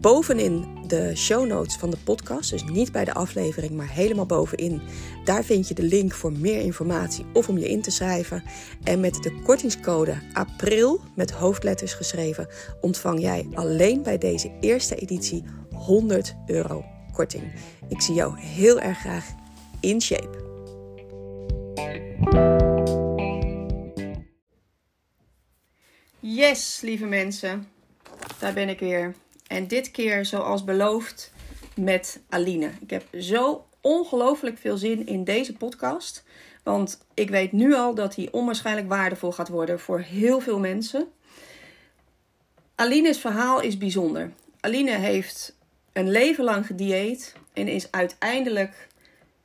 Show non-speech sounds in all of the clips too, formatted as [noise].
bovenin de show notes van de podcast, dus niet bij de aflevering, maar helemaal bovenin. Daar vind je de link voor meer informatie of om je in te schrijven. En met de kortingscode APRIL met hoofdletters geschreven ontvang jij alleen bij deze eerste editie 100 euro korting. Ik zie jou heel erg graag in shape. Yes, lieve mensen. Daar ben ik weer. En dit keer, zoals beloofd, met Aline. Ik heb zo ongelooflijk veel zin in deze podcast. Want ik weet nu al dat hij onwaarschijnlijk waardevol gaat worden voor heel veel mensen. Aline's verhaal is bijzonder. Aline heeft een leven lang gedieet en is uiteindelijk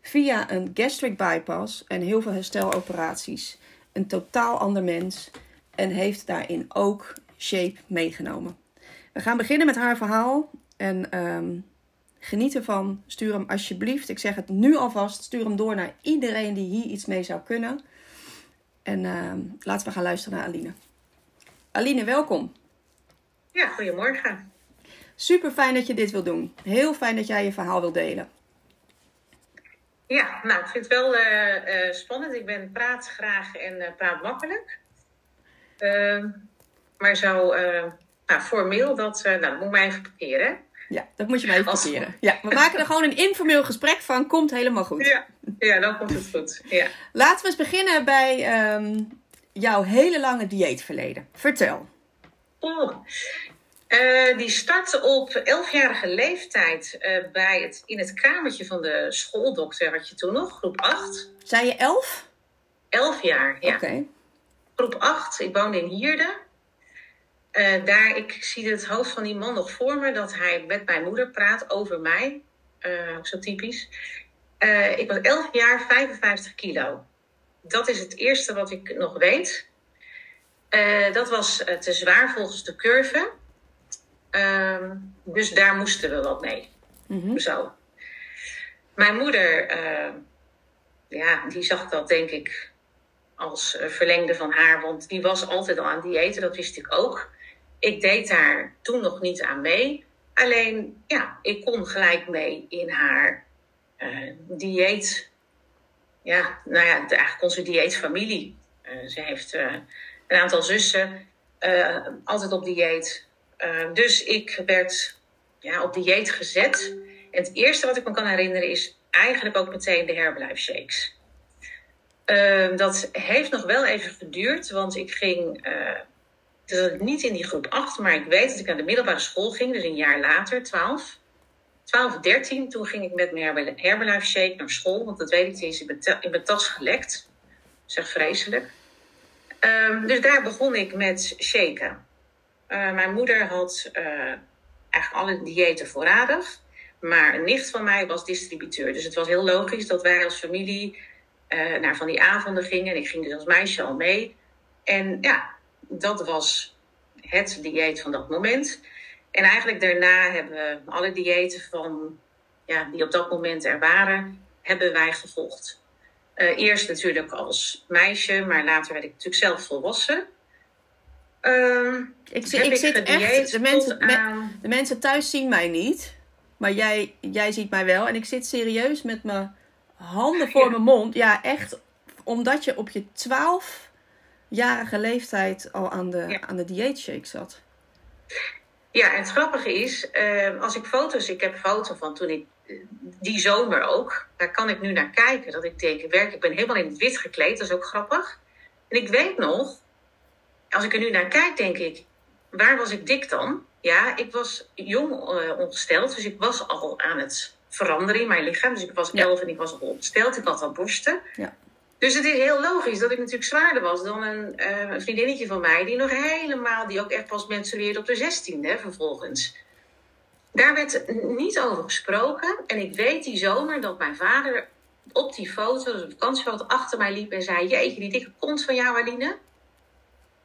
via een gastric bypass en heel veel hersteloperaties een totaal ander mens en heeft daarin ook shape meegenomen. We gaan beginnen met haar verhaal. En um, geniet ervan. Stuur hem alsjeblieft. Ik zeg het nu alvast. Stuur hem door naar iedereen die hier iets mee zou kunnen. En uh, laten we gaan luisteren naar Aline. Aline, welkom. Ja, goedemorgen. Super fijn dat je dit wil doen. Heel fijn dat jij je verhaal wil delen. Ja, nou, ik vind het wel uh, uh, spannend. Ik ben praat graag en uh, praat makkelijk. Ehm, maar zo nou, formeel, dat, uh, nou, dat moet mij even parkeren. Ja, dat moet je mij even Als... Ja, we maken er gewoon een informeel gesprek van. Komt helemaal goed. Ja, ja dan komt het goed. Ja. Laten we eens beginnen bij um, jouw hele lange dieetverleden. Vertel. Oh. Uh, die startte op 11-jarige leeftijd uh, bij het, in het kamertje van de schooldokter, had je toen nog, groep 8. Zei je 11? 11 jaar, ja. Oké. Groep 8, ik woonde in Hierde. Uh, daar, ik zie het hoofd van die man nog voor me, dat hij met mijn moeder praat over mij. Uh, zo typisch. Uh, ik was 11 jaar, 55 kilo. Dat is het eerste wat ik nog weet. dat was te zwaar volgens de curve. Ehm, dus daar moesten we wat mee. Mm -hmm. Zo. Mijn moeder, ja, die zag dat denk ik als verlengde van haar, want die was altijd al aan diëten, dat wist ik ook ik deed daar toen nog niet aan mee. Alleen, ja, ik kon gelijk mee in haar uh, dieet. Ja, nou ja, eigenlijk onze dieetfamilie. Uh, ze heeft uh, een aantal zussen, altijd op dieet. dus ik werd ja, op dieet gezet. En het eerste wat ik me kan herinneren is eigenlijk ook meteen de Herbalife shakes. dat heeft nog wel even geduurd, want ik ging dus niet in die groep 8, maar ik weet dat ik naar de middelbare school ging, dus een jaar later, 12. 12, 13, toen ging ik met mijn Herbalife Shake naar school, want dat weet ik, die is in mijn, tas gelekt. Zeg vreselijk. Um, dus daar begon ik met shaken. Uh, mijn moeder had uh, eigenlijk alle diëten voorradig, maar een nicht van mij was distributeur. Dus het was heel logisch dat wij als familie naar van die avonden gingen. En ik ging dus als meisje al mee. En ja, dat was het dieet van dat moment. En eigenlijk daarna hebben we alle diëten van, ja, die op dat moment er waren, hebben wij gevolgd. Uh, eerst natuurlijk als meisje, maar later werd ik natuurlijk zelf volwassen. Uh, ik, zit, ik, zit echt, de mensen, de mensen thuis zien mij niet, maar jij, jij ziet mij wel. En ik zit serieus met mijn handen voor mijn mond. Ja, echt, omdat je op je twaalf jarige leeftijd al aan de, ja. aan de dieetshake zat. Ja, en het grappige is, uh, als ik foto's, ik heb foto's van toen ik, uh, die zomer ook, daar kan ik nu naar kijken. Dat ik denk, werk, ik ben helemaal in het wit gekleed, dat is ook grappig. En ik weet nog, als ik er nu naar kijk, denk ik, waar was ik dik dan? Ja, ik was jong uh, ongesteld, dus ik was al aan het veranderen in mijn lichaam. Dus ik was elf ja. en ik was al ongesteld, ik had al borsten. Ja. Dus het is heel logisch dat ik natuurlijk zwaarder was dan een, uh, een vriendinnetje van mij, die nog helemaal, die ook echt pas menstrueerde op de 16e vervolgens. Daar werd niet over gesproken. En ik weet die zomer dat mijn vader op die foto, dus op vakantiefoto, achter mij liep en zei: Jeetje, die dikke kont van jou, Aline.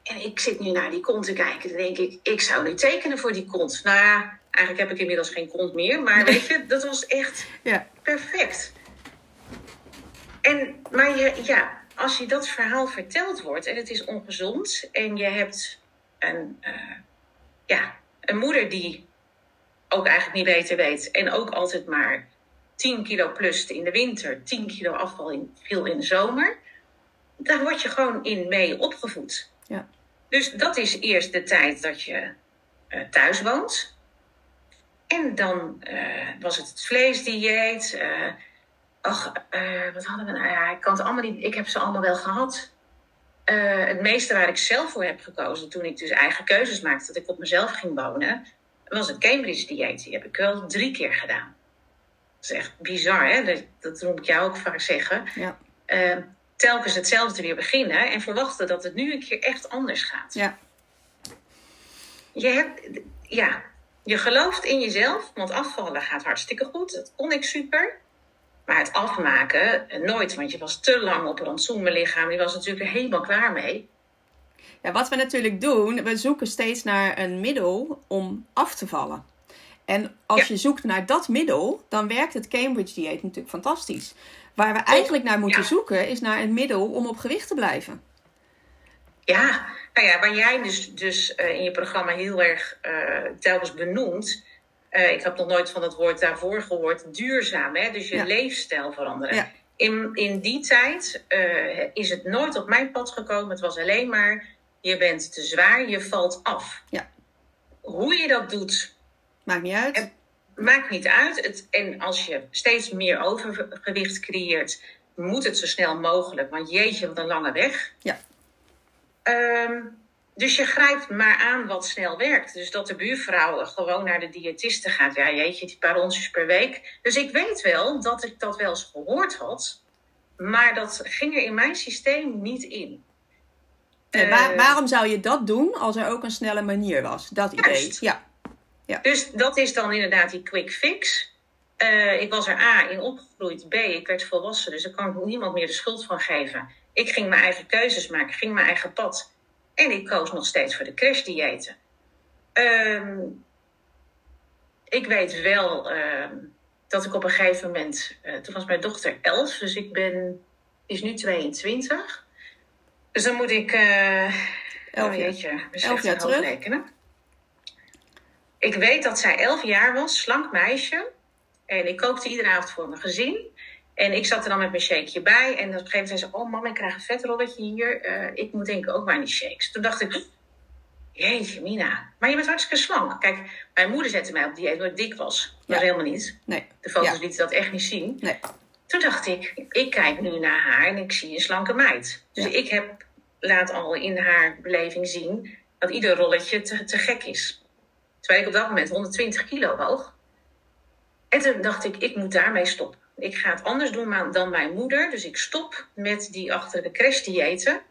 En ik zit nu naar die kont te kijken. Dan denk ik, ik zou nu tekenen voor die kont. Nou ja, eigenlijk heb ik inmiddels geen kont meer. Maar weet je, dat was echt Ja. perfect. En, maar je, ja, als je dat verhaal verteld wordt en het is ongezond en je hebt een, eh, ja, een moeder die ook eigenlijk niet beter weet en ook altijd maar 10 kilo plus in de winter, 10 kilo afval in, veel in de zomer, daar word je gewoon in mee opgevoed. Ja. Dus dat is eerst de tijd dat je eh, thuis woont. En dan eh, was het het vleesdieet. Ach, eh, wat hadden we nou? Ja, ik kan het allemaal niet. Ik heb ze allemaal wel gehad. Eh, het meeste waar ik zelf voor heb gekozen toen ik dus eigen keuzes maakte, dat ik op mezelf ging wonen, was het Cambridge dieet. Die heb ik wel drie keer gedaan. Dat is echt bizar, hè? Dat, dat moet ik jou ook vaak zeggen. Ja. Eh, telkens hetzelfde weer beginnen en verwachten dat het nu een keer echt anders gaat. Ja. Je hebt, ja, je gelooft in jezelf, want afvallen gaat hartstikke goed. Dat kon ik super. Maar het afmaken, eh, nooit, want je was te lang op een rantsoen. Lichaam, die was natuurlijk helemaal klaar mee. Ja, wat we natuurlijk doen, we zoeken steeds naar een middel om af te vallen. En als Ja. je zoekt naar dat middel, dan werkt het Cambridge dieet natuurlijk fantastisch. Waar we eigenlijk naar moeten Ja. zoeken, is naar een middel om op gewicht te blijven. Ja, nou ja, waar jij dus, dus eh, in je programma heel erg eh, telkens benoemt. Eh, ik heb nog nooit van het woord daarvoor gehoord, duurzaam, hè? dus je Ja. leefstijl veranderen. Ja. In, in die tijd eh, is het nooit op mijn pad gekomen. Het was alleen maar, je bent te zwaar, je valt af. Ja. Hoe je dat doet, Maakt niet uit. En- maakt niet uit. Het, en als je steeds meer overgewicht creëert, moet het zo snel mogelijk. Want jeetje, wat een lange weg. Ja. Ehm, dus je grijpt maar aan wat snel werkt. Dus dat de buurvrouw gewoon naar de diëtiste gaat. Ja, jeetje, die paar onsjes per week. Dus ik weet wel dat ik dat wel eens gehoord had. Maar dat ging er in mijn systeem niet in. Nee, waar- Eh, waarom zou je dat doen als er ook een snelle manier was? Dat idee. Juist. Ja. Dus dat is dan inderdaad die quick fix. Eh, ik was er A in opgegroeid, B, ik werd volwassen, dus daar kan ik niemand meer de schuld van geven. Ik ging mijn eigen keuzes maken, ging mijn eigen pad. En ik koos nog steeds voor de crashdiëten. Ehm ik weet wel ehm, dat ik op een gegeven moment, eh, toen was mijn dochter 11, dus ik ben, is nu 22. Dus dan moet ik, eh Elf oh jeetje, Elf jaar terug. hoofdrekenen. Ik weet dat zij 11 jaar was, slank meisje. En ik kookte iedere avond voor mijn gezin. En ik zat er dan met mijn shakeje bij. En op een gegeven moment zei ze: Oh, mam, ik krijg een vetrolletje hier. Eh, ik moet denk ik ook maar in die shakes. Toen dacht ik: Jeetje, Mina. Maar je bent hartstikke slank. Kijk, mijn moeder zette mij op dieet omdat ik dik was. Dat Ja. helemaal niet. Nee. De foto's Ja. lieten dat echt niet zien. Nee. Toen dacht ik, ik kijk nu naar haar en ik zie een slanke meid. Dus Ja. ik heb laat al in haar beleving zien dat ieder rolletje te, te gek is. Terwijl ik op dat moment 120 kilo woog. En toen dacht ik, ik moet daarmee stoppen. Ik ga het anders doen dan mijn moeder. Dus ik stop met die achter de crashdiëten.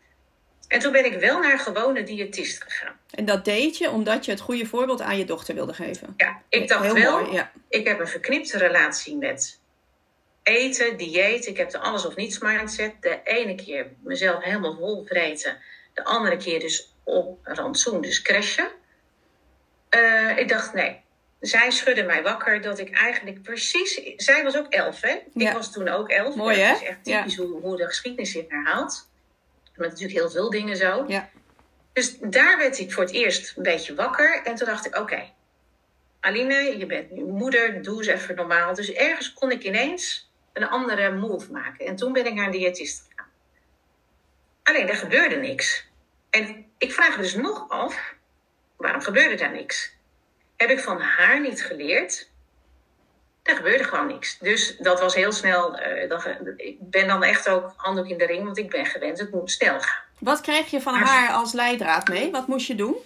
En toen ben ik wel naar gewone diëtist gegaan. En dat deed je omdat je het goede voorbeeld aan je dochter wilde geven. Ja, ik dacht Heel wel, mooi, ja. ik heb een verknipte relatie met eten, dieet. Ik heb de alles of niets mindset. De ene keer mezelf helemaal vol vreten. De andere keer dus op rantsoen, dus crashen. Eh, ik dacht, nee. Zij schudde mij wakker dat ik eigenlijk precies... Zij was ook elf, hè? Ja. Ik was toen ook elf. Mooi, hè? Het is echt typisch hoe, hoe de geschiedenis zich herhaalt. Met natuurlijk heel veel dingen zo. Ja. Dus daar werd ik voor het eerst een beetje wakker. En toen dacht ik, oké, Aline, je bent nu moeder, doe eens even normaal. Dus ergens kon ik ineens een andere move maken. En toen ben ik naar een diëtist gegaan. Alleen, er gebeurde niks. En ik vraag me dus nog af, waarom gebeurde daar niks? Heb ik van haar niet geleerd? Er gebeurde gewoon niks. Dus dat was heel snel. eh, dat, ik ben dan echt ook handdoek in de ring, want ik ben gewend, het moet snel gaan. Wat kreeg je van Maar- haar als leidraad mee? Wat moest je doen?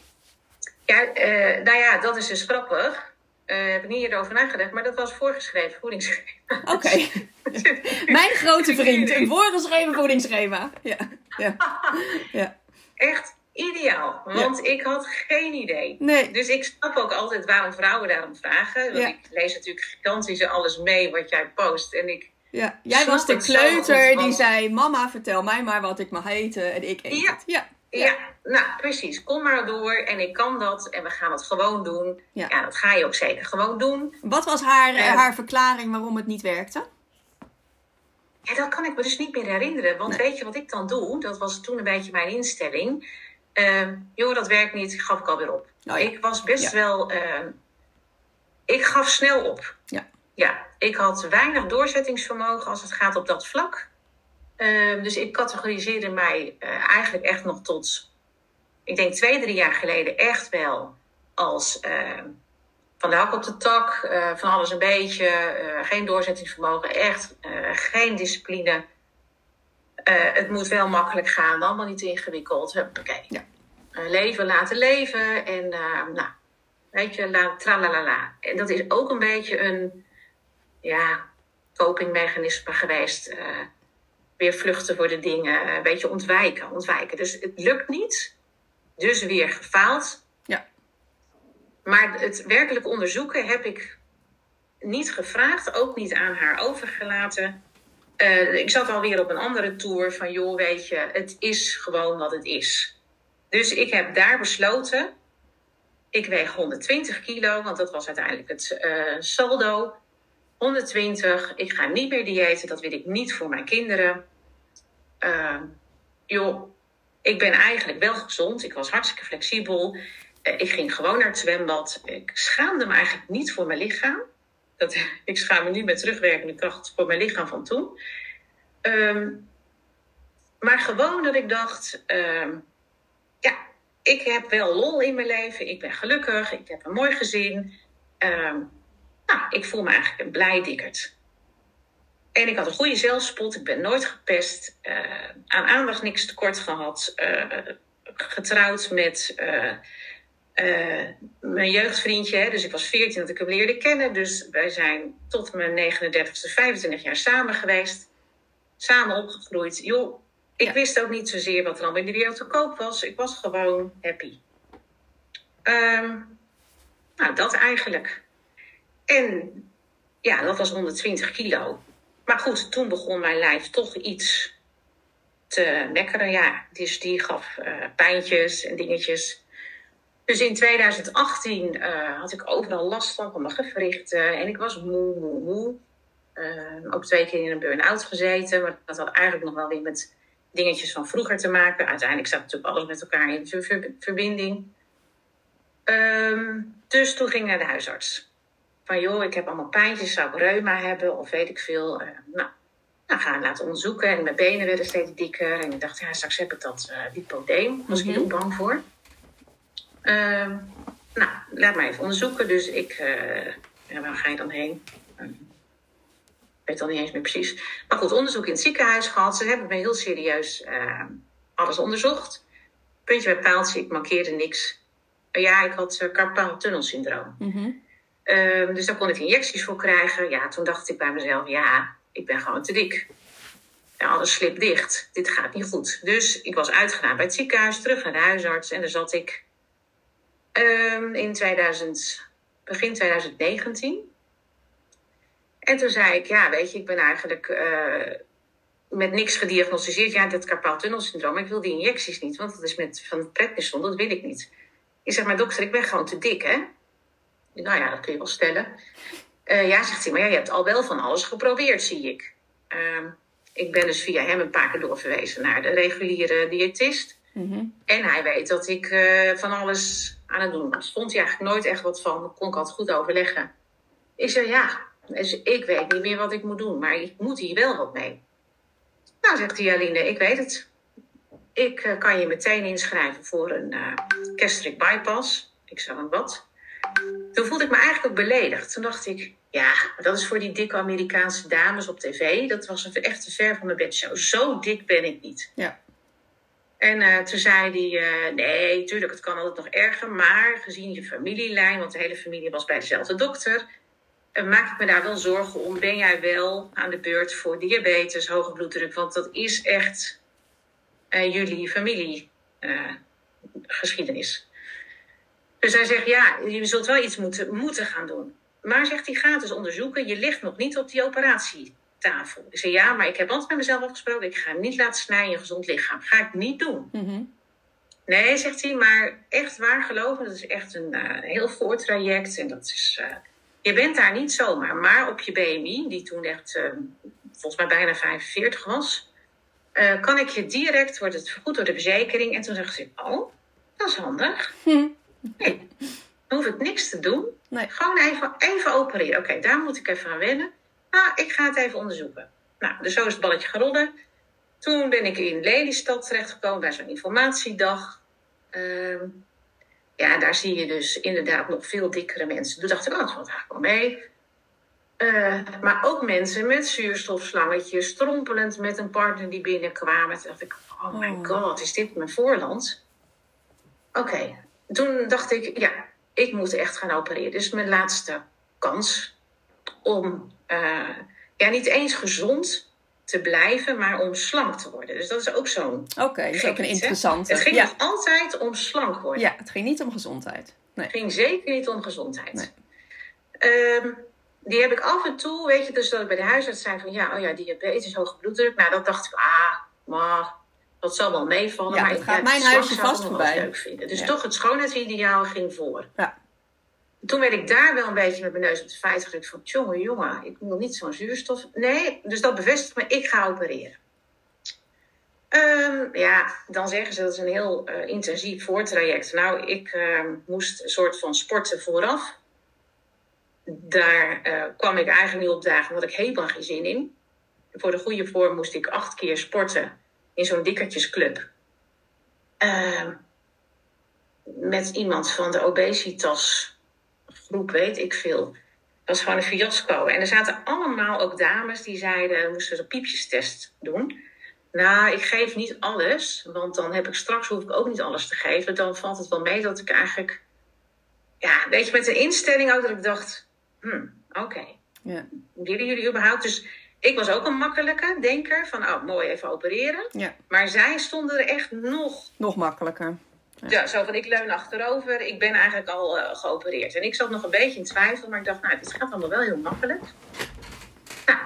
Ja, eh, nou ja, dat is dus grappig. Eh heb ik niet eerder over nagedacht, maar dat was voorgeschreven voedingsschema. Oké. [laughs] Mijn grote vriend, een voorgeschreven voedingsschema. Ja. Ja. [laughs] ja. Echt ideaal, want ik had geen idee. Nee. Dus ik snap ook altijd waarom vrouwen daarom vragen. Want Ja. ik lees natuurlijk gigantisch alles mee wat jij post. En ik, Ja. Jij was de kleuter goed, die zei: Mama, vertel mij maar wat ik mag eten en ik eet Ja. Ja. Ja. nou precies. Kom maar door en ik kan dat en we gaan het gewoon doen. Ja, dat ga je ook zeker gewoon doen. Wat was haar, haar verklaring waarom het niet werkte? Ja, dat kan ik me dus niet meer herinneren. Want weet je wat ik dan doe? Dat was toen een beetje mijn instelling. Uh, joh, dat werkt niet, gaf ik alweer op. Oh, ik was best wel. Uh, ik gaf snel op. Ja. Ja, ik had weinig doorzettingsvermogen als het gaat op dat vlak. Uh, dus ik categoriseerde mij uh, eigenlijk echt nog tot, ik denk twee, drie jaar geleden, echt wel als ehm, van de hak op de tak, eh, van alles een beetje, eh, geen doorzettingsvermogen, echt geen discipline. Het moet wel makkelijk gaan, allemaal niet ingewikkeld. Oké. Ja. leven laten leven en nou, weet je, la, tralalala. En dat is ook een beetje een ja, copingmechanisme geweest. weer vluchten voor de dingen, een beetje ontwijken, ontwijken. Dus het lukt niet, dus weer gefaald maar het werkelijk onderzoeken heb ik niet gevraagd, ook niet aan haar overgelaten. Uh, ik zat alweer op een andere tour van, joh, weet je, het is gewoon wat het is. Dus ik heb daar besloten, ik weeg 120 kilo, want dat was uiteindelijk het uh, saldo. 120, ik ga niet meer diëten, dat wil ik niet voor mijn kinderen. Uh, joh, ik ben eigenlijk wel gezond, ik was hartstikke flexibel. Eh, ik ging gewoon naar het zwembad. Ik schaamde me eigenlijk niet voor mijn lichaam. Dat, ik schaam me nu met terugwerkende kracht voor mijn lichaam van toen. Ehm, maar gewoon dat ik dacht: ehm, ja, ik heb wel lol in mijn leven. Ik ben gelukkig. Ik heb een mooi gezin. Ehm, nou, ik voel me eigenlijk een blij dikkerd. En ik had een goede zelfspot. Ik ben nooit gepest. Uh, aan aandacht niks tekort gehad. Uh, getrouwd met uh, mijn jeugdvriendje, hè, dus ik was 14 dat ik hem leerde kennen. Dus wij zijn tot mijn 39ste, 25 jaar samen geweest. Samen opgegroeid. Joh, ik wist ook niet zozeer wat er allemaal in de wereld te koop was. Ik was gewoon happy. Um, nou, dat eigenlijk. En ja, dat was 120 kilo. Maar goed, toen begon mijn lijf toch iets te mekkeren. Ja, dus die gaf uh, pijntjes en dingetjes. Dus in 2018 uh, had ik overal last van, van mijn gewrichten. En ik was moe, moe, moe. Uh, ook twee keer in een burn-out gezeten. Maar dat had eigenlijk nog wel weer met dingetjes van vroeger te maken. Uiteindelijk zat natuurlijk alles met elkaar in ver verbinding. Um, dus toen ging ik naar de huisarts. Van joh, ik heb allemaal pijntjes, zou ik reuma hebben of weet ik veel. Uh, nou, nou, gaan laten onderzoeken. En mijn benen werden steeds dikker. En ik dacht, ja, straks heb ik dat uh, lipodeem. Was ik heel bang voor. Uh, nou, laat mij even onderzoeken. Dus ik, ja, waar ga je dan heen? Uh, ik weet dan niet eens meer precies. Maar goed, onderzoek in het ziekenhuis gehad. Ze hebben me heel serieus uh, alles onderzocht. Puntje bij paaltje, ik markeerde niks. ja, ik had uh, carpal tunnelsyndroom. Mm -hmm. dus daar kon ik injecties voor krijgen. Ja, toen dacht ik bij mezelf, ja, ik ben gewoon te dik. Ja, alles slipt dicht. Dit gaat niet goed. Dus ik was uitgedaan bij het ziekenhuis, terug naar de huisarts. En daar zat ik um, in 2000, begin 2019. En toen zei ik, ja, weet je, ik ben eigenlijk uh, met niks gediagnosticeerd. Ja, dat carpaaltunnelsyndroom. Ik wil die injecties niet, want dat is met van het prednison, dat wil ik niet. Ik zeg, maar dokter, ik ben gewoon te dik, hè? Nou ja, dat kun je wel stellen. Uh, ja, zegt hij, maar ja, je hebt al wel van alles geprobeerd, zie ik. Uh, ik ben dus via hem een paar keer doorverwezen naar de reguliere diëtist. Mm -hmm. En hij weet dat ik uh, van alles aan het doen was. Vond hij eigenlijk nooit echt wat van. Kon ik altijd goed overleggen. Ik zei ja, dus ik weet niet meer wat ik moet doen, maar ik moet hier wel wat mee. Nou, zegt die Aline, ik weet het. Ik uh, kan je meteen inschrijven voor een uh, gastric bypass. Ik zei, wat? Toen voelde ik me eigenlijk ook beledigd. Toen dacht ik, ja, dat is voor die dikke Amerikaanse dames op tv. Dat was echt te ver van mijn bedshow. Zo dik ben ik niet. Ja. En uh, toen zei hij, uh, nee, tuurlijk, het kan altijd nog erger. Maar gezien je familielijn, want de hele familie was bij dezelfde dokter... Uh, maak ik me daar wel zorgen om. Ben jij wel aan de beurt voor diabetes, hoge bloeddruk? Want dat is echt jullie familiegeschiedenis. dus hij zegt, ja, je zult wel iets moeten, moeten gaan doen. Maar zegt hij, ga het eens onderzoeken. Je ligt nog niet op die operatie tafel. Ik zei ja, maar ik heb altijd met mezelf afgesproken. Ik ga niet laten snijden in een gezond lichaam. Ga ik niet doen. Mm Nee, zegt hij, maar echt waar geloven, dat is echt een uh, heel voortraject. En dat is, uh, je bent daar niet zomaar. Maar op je BMI, die toen echt uh, volgens mij bijna 45 was, kan ik je direct, wordt het vergoed door de verzekering. En toen zegt ze, oh, dat is handig. Hm. [laughs] Nee, dan hoef ik niks te doen. Nee. Gewoon even, even opereren. Oké, daar moet ik even aan wennen. Nou, ik ga het even onderzoeken. Nou, dus zo is het balletje gerold. Toen ben ik in Lelystad terechtgekomen bij zo'n informatiedag. Uh, ja, daar zie je dus inderdaad nog veel dikkere mensen. Toen dacht ik, oh, dat valt eigenlijk wel mee. Uh, maar ook mensen met zuurstofslangetjes, strompelend met een partner die binnenkwamen. Toen dacht ik, oh my oh. god, is dit mijn voorland? Oké, toen dacht ik, ja, ik moet echt gaan opereren. Dit is mijn laatste kans om uh, ja, niet eens gezond te blijven, maar om slank te worden. Dus dat is ook zo'n. Oké, okay, dat is ook een interessante. Het ging nog altijd om slank worden. Ja, het ging niet om gezondheid. Nee. Het ging zeker niet om gezondheid. Nee. Um, die heb ik af en toe, weet je, dus dat ik bij de huisarts zei van ja, oh ja, diabetes, hoge bloeddruk. Nou, dat dacht ik, ah, maar dat zal wel meevallen. Ja, maar dat gaat mijn huisje vast voorbij. Leuk vinden. Dus toch het schoonheidsideaal ging voor. Ja. Toen werd ik daar wel een beetje met mijn neus op de feit gedrukt van... jongen, jongen, ik wil niet zo'n zuurstof. Nee, dus dat bevestigt me, ik ga opereren. Um, ja, dan zeggen ze dat is een heel uh, intensief voortraject. Nou, ik uh, moest een soort van sporten vooraf. Daar uh, kwam ik eigenlijk niet op dagen, had ik helemaal geen zin in. Voor de goede vorm moest ik acht keer sporten in zo'n dikkertjesclub. Ehm, met iemand van de obesitas groep, weet ik veel. Dat was gewoon een fiasco. En er zaten allemaal ook dames die zeiden, moesten ze een piepjestest doen. Nou, ik geef niet alles, want dan heb ik straks hoef ik ook niet alles te geven. Dan valt het wel mee dat ik eigenlijk, ja, weet je, met een instelling ook dat ik dacht, hmm, oké. Okay. Ja. Willen jullie überhaupt? Dus ik was ook een makkelijke denker van, oh, mooi even opereren. Ja. Maar zij stonden er echt nog... Nog makkelijker. Ja. zo van ik leun achterover, ik ben eigenlijk al uh, geopereerd. En ik zat nog een beetje in twijfel, maar ik dacht, nou, dit gaat allemaal wel heel makkelijk. Nou,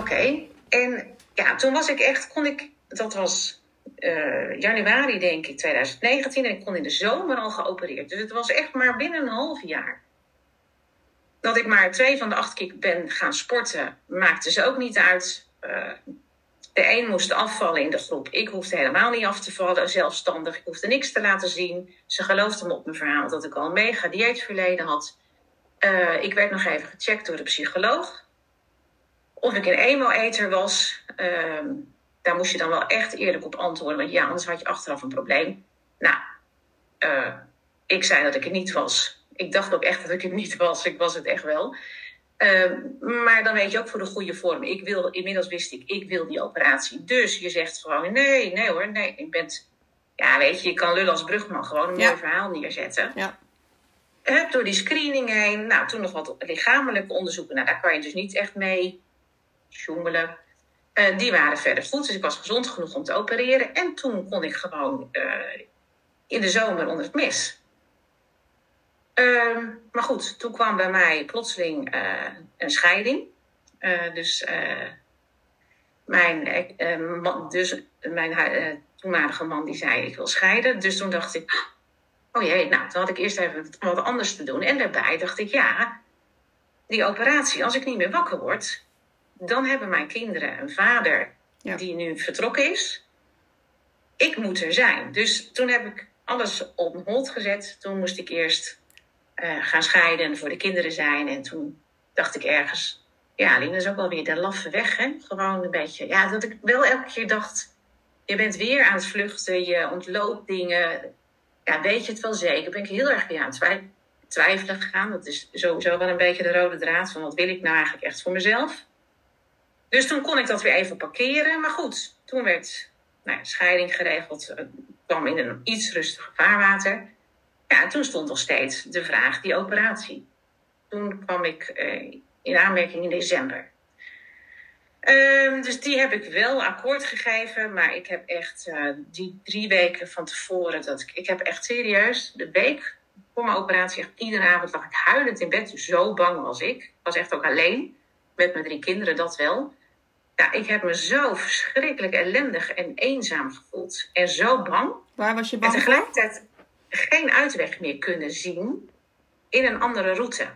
oké. En ja, toen was ik echt, kon ik, dat was uh, januari denk ik 2019, en ik kon in de zomer al geopereerd. Dus het was echt maar binnen een half jaar. Dat ik maar twee van de acht keer ben gaan sporten, maakte ze ook niet uit. Uh, de een moest afvallen in de groep. Ik hoefde helemaal niet af te vallen, zelfstandig. Ik hoefde niks te laten zien. Ze geloofden me op mijn verhaal dat ik al een mega dieetverleden had. Uh, ik werd nog even gecheckt door de psycholoog. Of ik een emo-eter was. Uh, daar moest je dan wel echt eerlijk op antwoorden. Want ja, anders had je achteraf een probleem. Nou, uh, ik zei dat ik het niet was. Ik dacht ook echt dat ik het niet was. Ik was het echt wel. Uh, maar dan weet je ook voor de goede vorm. Ik wil, inmiddels wist ik, ik wil die operatie. Dus je zegt gewoon, nee, nee hoor, nee. Ik ben, ja weet je, je kan lullen als brugman gewoon een mooi verhaal neerzetten. Ja. Heb door die screening heen, nou toen nog wat lichamelijke onderzoeken. Nou daar kan je dus niet echt mee joemelen. Uh, die waren verder goed, dus ik was gezond genoeg om te opereren. En toen kon ik gewoon uh, in de zomer onder het mes. Uh, maar goed, toen kwam bij mij plotseling uh, een scheiding. Uh, dus, uh, mijn, dus mijn toenmalige man die zei ik wil scheiden. Dus toen dacht ik, oh jee, nou, toen had ik eerst even wat anders te doen. En daarbij dacht ik, ja, die operatie, als ik niet meer wakker word, dan hebben mijn kinderen een vader ja. die nu vertrokken is. Ik moet er zijn. Dus toen heb ik alles op hold gezet. Toen moest ik eerst uh, gaan scheiden en voor de kinderen zijn. En toen dacht ik ergens, ja, dat is ook wel weer de laffe weg, hè? Gewoon een beetje, ja, dat ik wel elke keer dacht, je bent weer aan het vluchten, je ontloopt dingen. Ja, weet je het wel zeker? Ben ik heel erg weer aan het twijfelen gegaan. Dat is sowieso wel een beetje de rode draad van wat wil ik nou eigenlijk echt voor mezelf. Dus toen kon ik dat weer even parkeren. Maar goed, toen werd nou ja, scheiding geregeld. kwam in een iets rustiger vaarwater. Ja, toen stond nog steeds de vraag, die operatie. Toen kwam ik uh, in aanmerking in december. Uh, dus die heb ik wel akkoord gegeven, maar ik heb echt uh, die drie weken van tevoren, dat ik, ik heb echt serieus de week voor mijn operatie, echt iedere avond lag ik huilend in bed. Zo bang was ik. Ik was echt ook alleen met mijn drie kinderen, dat wel. Ja, ik heb me zo verschrikkelijk ellendig en eenzaam gevoeld. En zo bang. Waar was je En bang voor? tegelijkertijd geen uitweg meer kunnen zien in een andere route.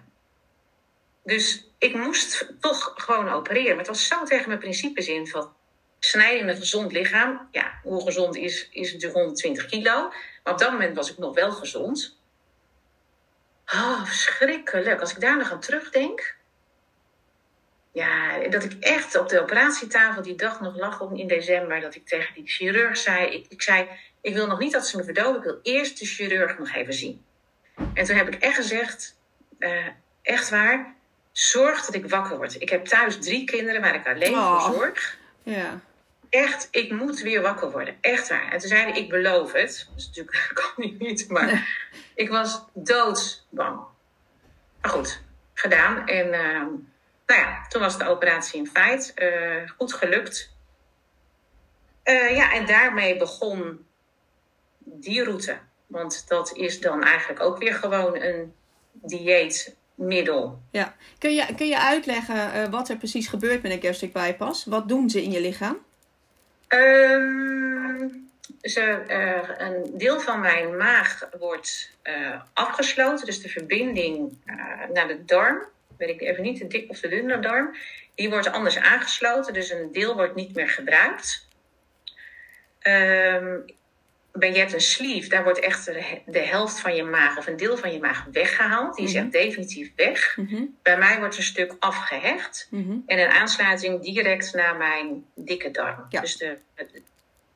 Dus ik moest toch gewoon opereren. Maar het was zo tegen mijn principes in van snijden een gezond lichaam. Ja, hoe gezond is, is natuurlijk 120 kilo. Maar op dat moment was ik nog wel gezond. Oh, verschrikkelijk. Als ik daar nog aan terugdenk. Ja, dat ik echt op de operatietafel die dag nog lag om- in december. Dat ik tegen die chirurg zei. Ik, ik zei, ik wil nog niet dat ze me verdoven. Ik wil eerst de chirurg nog even zien. En toen heb ik echt gezegd, eh, echt waar, zorg dat ik wakker word. Ik heb thuis drie kinderen waar ik alleen Oh. voor zorg. Ja. Echt, ik moet weer wakker worden. Echt waar. En toen zei hij, ik beloof het. Dus natuurlijk [laughs] kan hij niet, maar ik was doodsbang. Maar goed, gedaan. En ehm, nou ja, toen was de operatie in feit. eh, goed gelukt. Eh, ja, en daarmee begon die route. Want dat is dan eigenlijk ook weer gewoon een dieetmiddel. ja. Kun, je, kun je uitleggen eh, wat er precies gebeurt met een gastric bypass? Wat doen ze in je lichaam? Ehm, ze, eh, een deel van mijn maag wordt eh, afgesloten. Dus de verbinding naar de darm, weet ik even niet, de dik of de dunne darm, die wordt anders aangesloten. Dus een deel wordt niet meer gebruikt. Ehm, ben je hebt een sleeve, daar wordt echt de, helft van je maag of een deel van je maag weggehaald. Die is Mhm. echt definitief weg. Mhm, Bij mij wordt een stuk afgehecht. mhm. En een aansluiting direct naar mijn dikke darm. Ja. Dus de,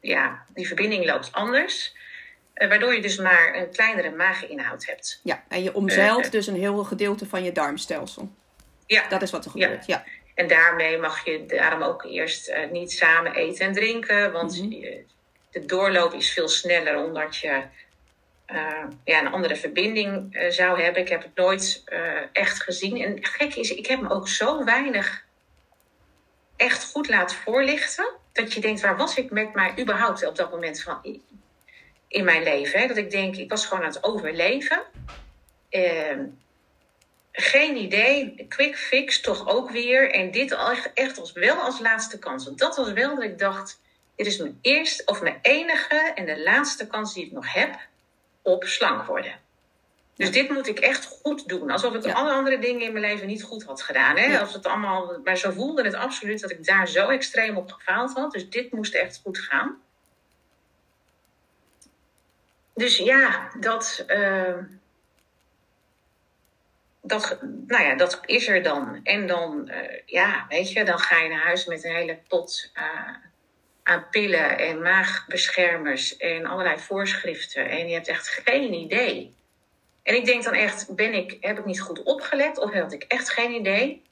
ja, die verbinding loopt anders. eh, waardoor je dus maar een kleinere maaginhoud hebt. Ja, en je omzeilt Eh, dus een heel gedeelte van je darmstelsel. Ja, Dat is wat er gebeurt. Ja. en daarmee mag je daarom ook eerst eh, niet samen eten en drinken. Want je- de doorloop is veel sneller omdat je eh, ja, een andere verbinding eh, zou hebben. Ik heb het nooit eh, echt gezien. En gek is, ik heb me ook zo weinig echt goed laten voorlichten. Dat je denkt, waar was ik met mij überhaupt op dat moment van in- mijn leven? Hè? Dat ik denk, ik was gewoon aan het overleven. Ehm, geen idee, quick fix toch ook weer. En dit echt als wel als laatste kans. Want dat was wel dat ik dacht, dit is mijn eerste of mijn enige en de laatste kans die ik nog heb op slank worden. Dus dit moet ik echt goed doen. Alsof ik Ja. alle andere dingen in mijn leven niet goed had gedaan. Hè? Ja. Als het allemaal, maar zo voelde het absoluut dat ik daar zo extreem op gefaald had. Dus dit moest echt goed gaan. Dus ja, dat, eh, dat, nou ja, dat is er dan. En dan, eh, ja, weet je, dan ga je naar huis met een hele pot eh, aan pillen en maagbeschermers en allerlei voorschriften. En je hebt echt geen idee. En ik denk dan echt, ben ik, heb ik niet goed opgelet of had ik echt geen idee?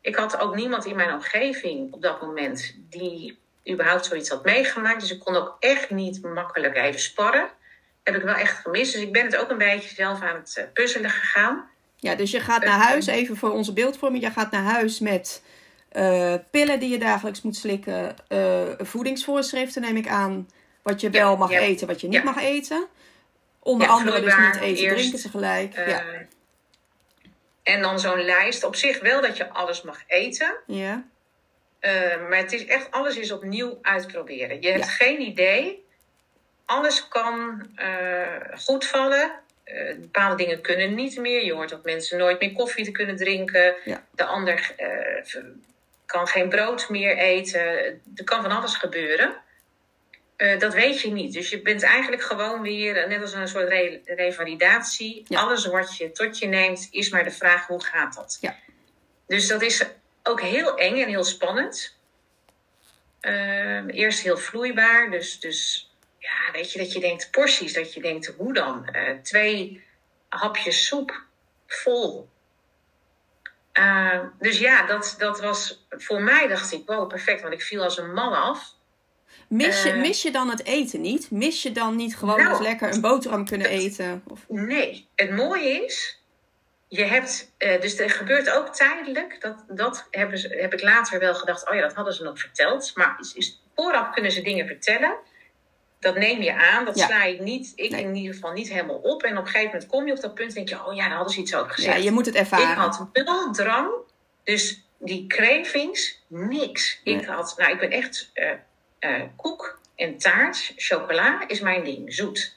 Ik had ook niemand in mijn omgeving op dat moment die überhaupt zoiets had meegemaakt. Dus ik kon ook echt niet makkelijk even sparren. Heb ik wel echt gemist. Dus ik ben het ook een beetje zelf aan het eh, puzzelen gegaan. ja, dus je gaat naar huis, even voor onze beeldvorming. Je gaat naar huis met eh, pillen die je dagelijks moet slikken. eh, voedingsvoorschriften neem ik aan. Wat je Ja, wel mag ja. eten, wat je niet Ja. mag eten. Onder andere dus niet eten, eerst, drinken tegelijk. Ja. En dan zo'n lijst. Op zich wel dat je alles mag eten. ja. Maar het is echt, alles is opnieuw uitproberen. Je hebt geen idee. Alles kan goed vallen. Eh, bepaalde dingen kunnen niet meer. Je hoort dat mensen nooit meer koffie te kunnen drinken. Ja. De ander kan geen brood meer eten. Er kan van alles gebeuren. Eh, dat weet je niet. Dus je bent eigenlijk gewoon weer, eh, net als een soort re- revalidatie. Ja. Alles wat je tot je neemt, is maar de vraag hoe gaat dat? Ja. Dus dat is ook heel eng en heel spannend. Ehm, eerst heel vloeibaar. Dus, dus ja, weet je, dat je denkt porties. Dat je denkt, hoe dan? Eh, twee hapjes soep vol. Eh, dus ja, dat, dat was voor mij, dacht ik, wow, perfect. Want ik viel als een man af. Mis, je, Eh. mis je dan het eten niet? Mis je dan niet gewoon Nou, eens lekker een boterham kunnen eten? Of, Nee, het mooie is, je hebt, eh, dus er gebeurt ook tijdelijk, dat, dat hebben ze, heb ik later wel gedacht, oh ja, dat hadden ze nog verteld. Maar is, is, vooraf kunnen ze dingen vertellen. Dat neem je aan, dat Ja. sla je niet, ik Nee. in ieder geval niet helemaal op. En op een gegeven moment kom je op dat punt en denk je, oh ja, daar hadden ze iets over ja, gezegd. je moet het ik ervaren. had wel drang, dus die cravings, niks. Ik had, nou, ik ben echt eh, eh, koek en taart, chocola is mijn ding, zoet.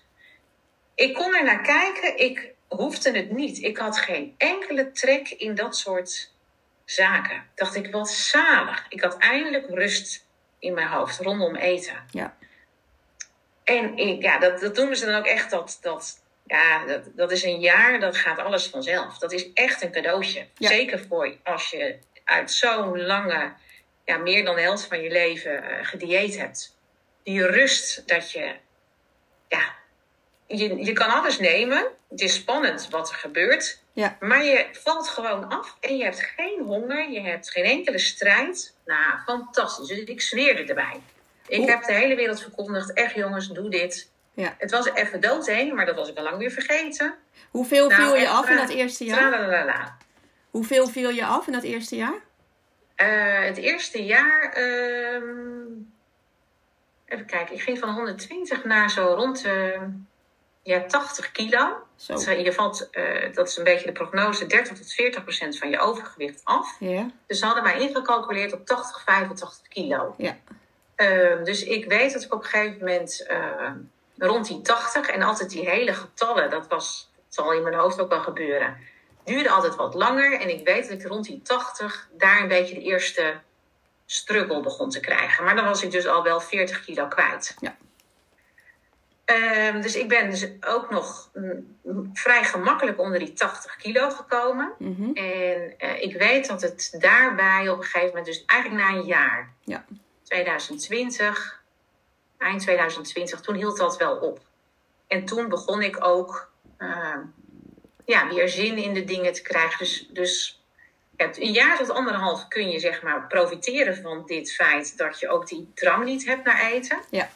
Ik kon er naar kijken, ik hoefde het niet. Ik had geen enkele trek in dat soort zaken. Dacht ik, wat zalig. Ik had eindelijk rust in mijn hoofd rondom eten. Ja. En ja, dat, dat noemen ze dan ook echt dat, dat, ja, dat, dat is een jaar, dat gaat alles vanzelf. Dat is echt een cadeautje. Ja. Zeker voor als je uit zo'n lange, ja, meer dan de helft van je leven eh, gedieet hebt. Die rust dat je, ja, je, je kan alles nemen. Het is spannend wat er gebeurt. Ja. Maar je valt gewoon af en je hebt geen honger, je hebt geen enkele strijd. Nou, fantastisch. Dus ik zweerde erbij. Ik heb de hele wereld verkondigd, echt jongens, doe dit. Ja. Het was even doodheen, maar dat was ik al lang weer vergeten. Hoeveel Nou, viel je af in tra- dat eerste jaar? Tralalala. Hoeveel viel je af in dat eerste jaar? Eh, het eerste jaar, ehm, even kijken, ik ging van 120 naar zo rond ja, 80 kilo. Zo. Dus, eh, je valt, eh, dat is een beetje de prognose, 30 tot 40 procent van je overgewicht af. Ja. Dus ze hadden mij ingecalculeerd op 80, 85 kilo. Ja. Ehm, dus ik weet dat ik op een gegeven moment eh, rond die 80 en altijd die hele getallen, dat was, dat zal in mijn hoofd ook wel gebeuren, duurde altijd wat langer. En ik weet dat ik rond die 80 daar een beetje de eerste struggle begon te krijgen. Maar dan was ik dus al wel 40 kilo kwijt. Ja. Ehm, dus ik ben dus ook nog mm, vrij gemakkelijk onder die 80 kilo gekomen. Mhm. En eh, ik weet dat het daarbij op een gegeven moment, dus eigenlijk na een jaar, Ja. 2020, eind 2020, toen hield dat wel op. En toen begon ik ook eh, ja, weer zin in de dingen te krijgen. Dus, dus een jaar tot anderhalf kun je zeg maar profiteren van dit feit dat je ook die drang niet hebt naar eten. Ja.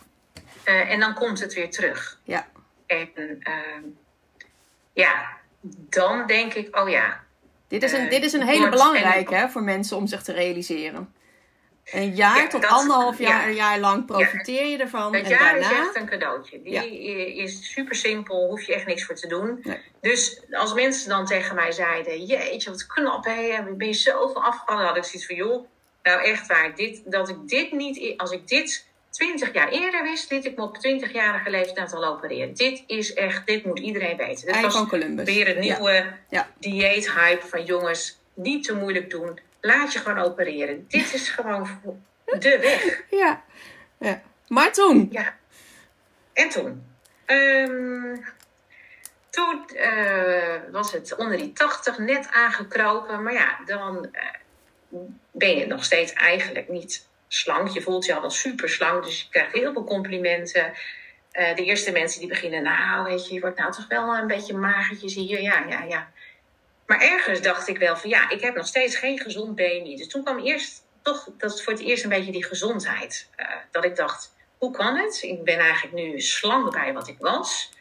Eh, en dan komt het weer terug. Ja. En ehm, ja, dan denk ik, oh ja, Dit is een, Eh, dit is een hele belangrijke hè, voor mensen om zich te realiseren. Een jaar Ja, tot dat- anderhalf jaar, ja. een jaar lang profiteer je ervan. Dat en jaar daarna, is echt een cadeautje. Die is super simpel, hoef je echt niks voor te doen. Nee. Dus als mensen dan tegen mij zeiden: Jeetje, wat knap, hè? ben je zoveel afgevallen? had ik zoiets van: joh, nou echt waar, dit, dat ik dit niet, als ik dit 20 jaar eerder wist, liet ik me op 20-jarige leeftijd al opereren. Dit is echt, dit moet iedereen weten. Dit was van Columbus. weer een nieuwe dieethype van jongens, niet te moeilijk doen. Laat je gewoon opereren. [laughs] Dit is gewoon de weg. Ja. ja. Maar toen, Ja. En toen? Ehm, toen eh, was het onder die 80 net aangekropen. Maar ja, dan eh, ben je nog steeds eigenlijk niet slank. Je voelt je al wel super slank, dus je krijgt heel veel complimenten. Eh, de eerste mensen die beginnen, nou weet je, je wordt nou toch wel een beetje magertjes hier. Ja, ja, ja. Maar ergens dacht ik wel van ja, ik heb nog steeds geen gezond BMI. Dus toen kwam eerst toch, dat is voor het eerst een beetje die gezondheid. eh, dat ik dacht, hoe kan het? Ik ben eigenlijk nu slank bij wat ik was.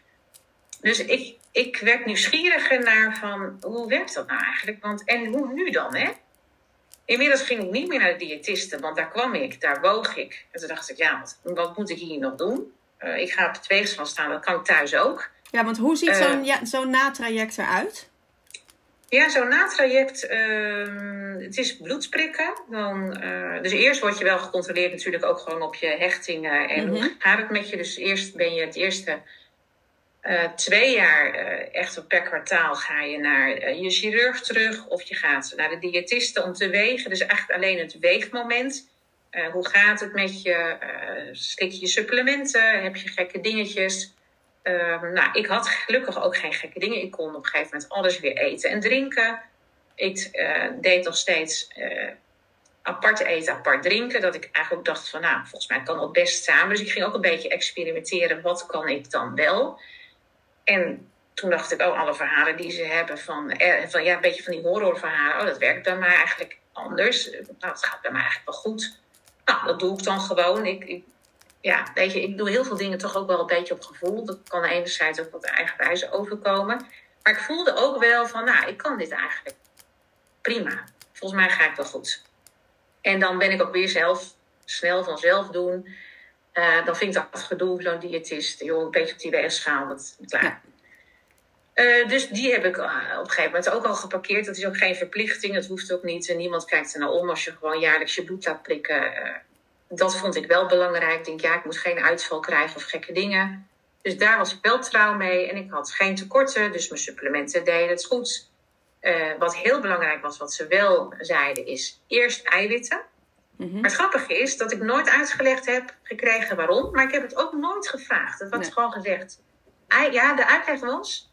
Dus ik, ik werd nieuwsgieriger naar van, hoe werkt dat nou eigenlijk? Want, en hoe nu dan, hè? Inmiddels ging ik niet meer naar de diëtiste, want daar kwam ik, daar woog ik. En toen dacht ik, ja, wat, wat moet ik hier nog doen? Eh, ik ga op het weegschaal staan, dat kan ik thuis ook. ja, want hoe ziet Eh. zo'n ja, zo'n natraject eruit? Ja, zo'n natraject, ehm, het is bloedsprikken. Dan, eh, dus eerst word je wel gecontroleerd natuurlijk ook gewoon op je hechtingen. En Mhm. hoe gaat het met je? Dus eerst ben je het eerste eh, twee jaar eh, echt per kwartaal ga je naar je chirurg terug. Of je gaat naar de diëtiste om te wegen. Dus eigenlijk alleen het weegmoment. Hoe gaat het met je? Slik je supplementen? Heb je gekke dingetjes? Ehm, nou, ik had gelukkig ook geen gekke dingen. Ik kon op een gegeven moment alles weer eten en drinken. Ik eh, deed nog steeds eh, apart eten, apart drinken. Dat ik eigenlijk ook dacht van, nou, volgens mij kan dat best samen. Dus ik ging ook een beetje experimenteren. Wat kan ik dan wel? En toen dacht ik, oh, alle verhalen die ze hebben van, eh, van ja, een beetje van die horrorverhalen. Oh, dat werkt bij mij eigenlijk anders. Nou, dat gaat bij mij eigenlijk wel goed. Nou, dat doe ik dan gewoon. Ik, ik ja, weet je, ik doe heel veel dingen toch ook wel een beetje op gevoel. Dat kan enerzijds ook wat eigenwijze overkomen. Maar ik voelde ook wel van, nou, ik kan dit eigenlijk prima. Volgens mij ga ik wel goed. En dan ben ik ook weer zelf snel vanzelf doen. Eh, dan vind ik dat gedoe, zo'n diëtist, joh, een beetje op die weegschaal, dat klaar. Ja. Eh, dus die heb ik eh, op een gegeven moment ook al geparkeerd. Dat is ook geen verplichting, dat hoeft ook niet. En niemand kijkt er nou om als je gewoon jaarlijks je bloed laat prikken. Dat vond ik wel belangrijk. Ik denk, ja, ik moet geen uitval krijgen of gekke dingen. Dus daar was ik wel trouw mee. En ik had geen tekorten, dus mijn supplementen deden het goed. wat heel belangrijk was, wat ze wel zeiden, is eerst eiwitten. Mhm. Maar het grappige is dat ik nooit uitgelegd heb gekregen waarom. Maar ik heb het ook nooit gevraagd. Het was gewoon gezegd. Ja, de uitleg was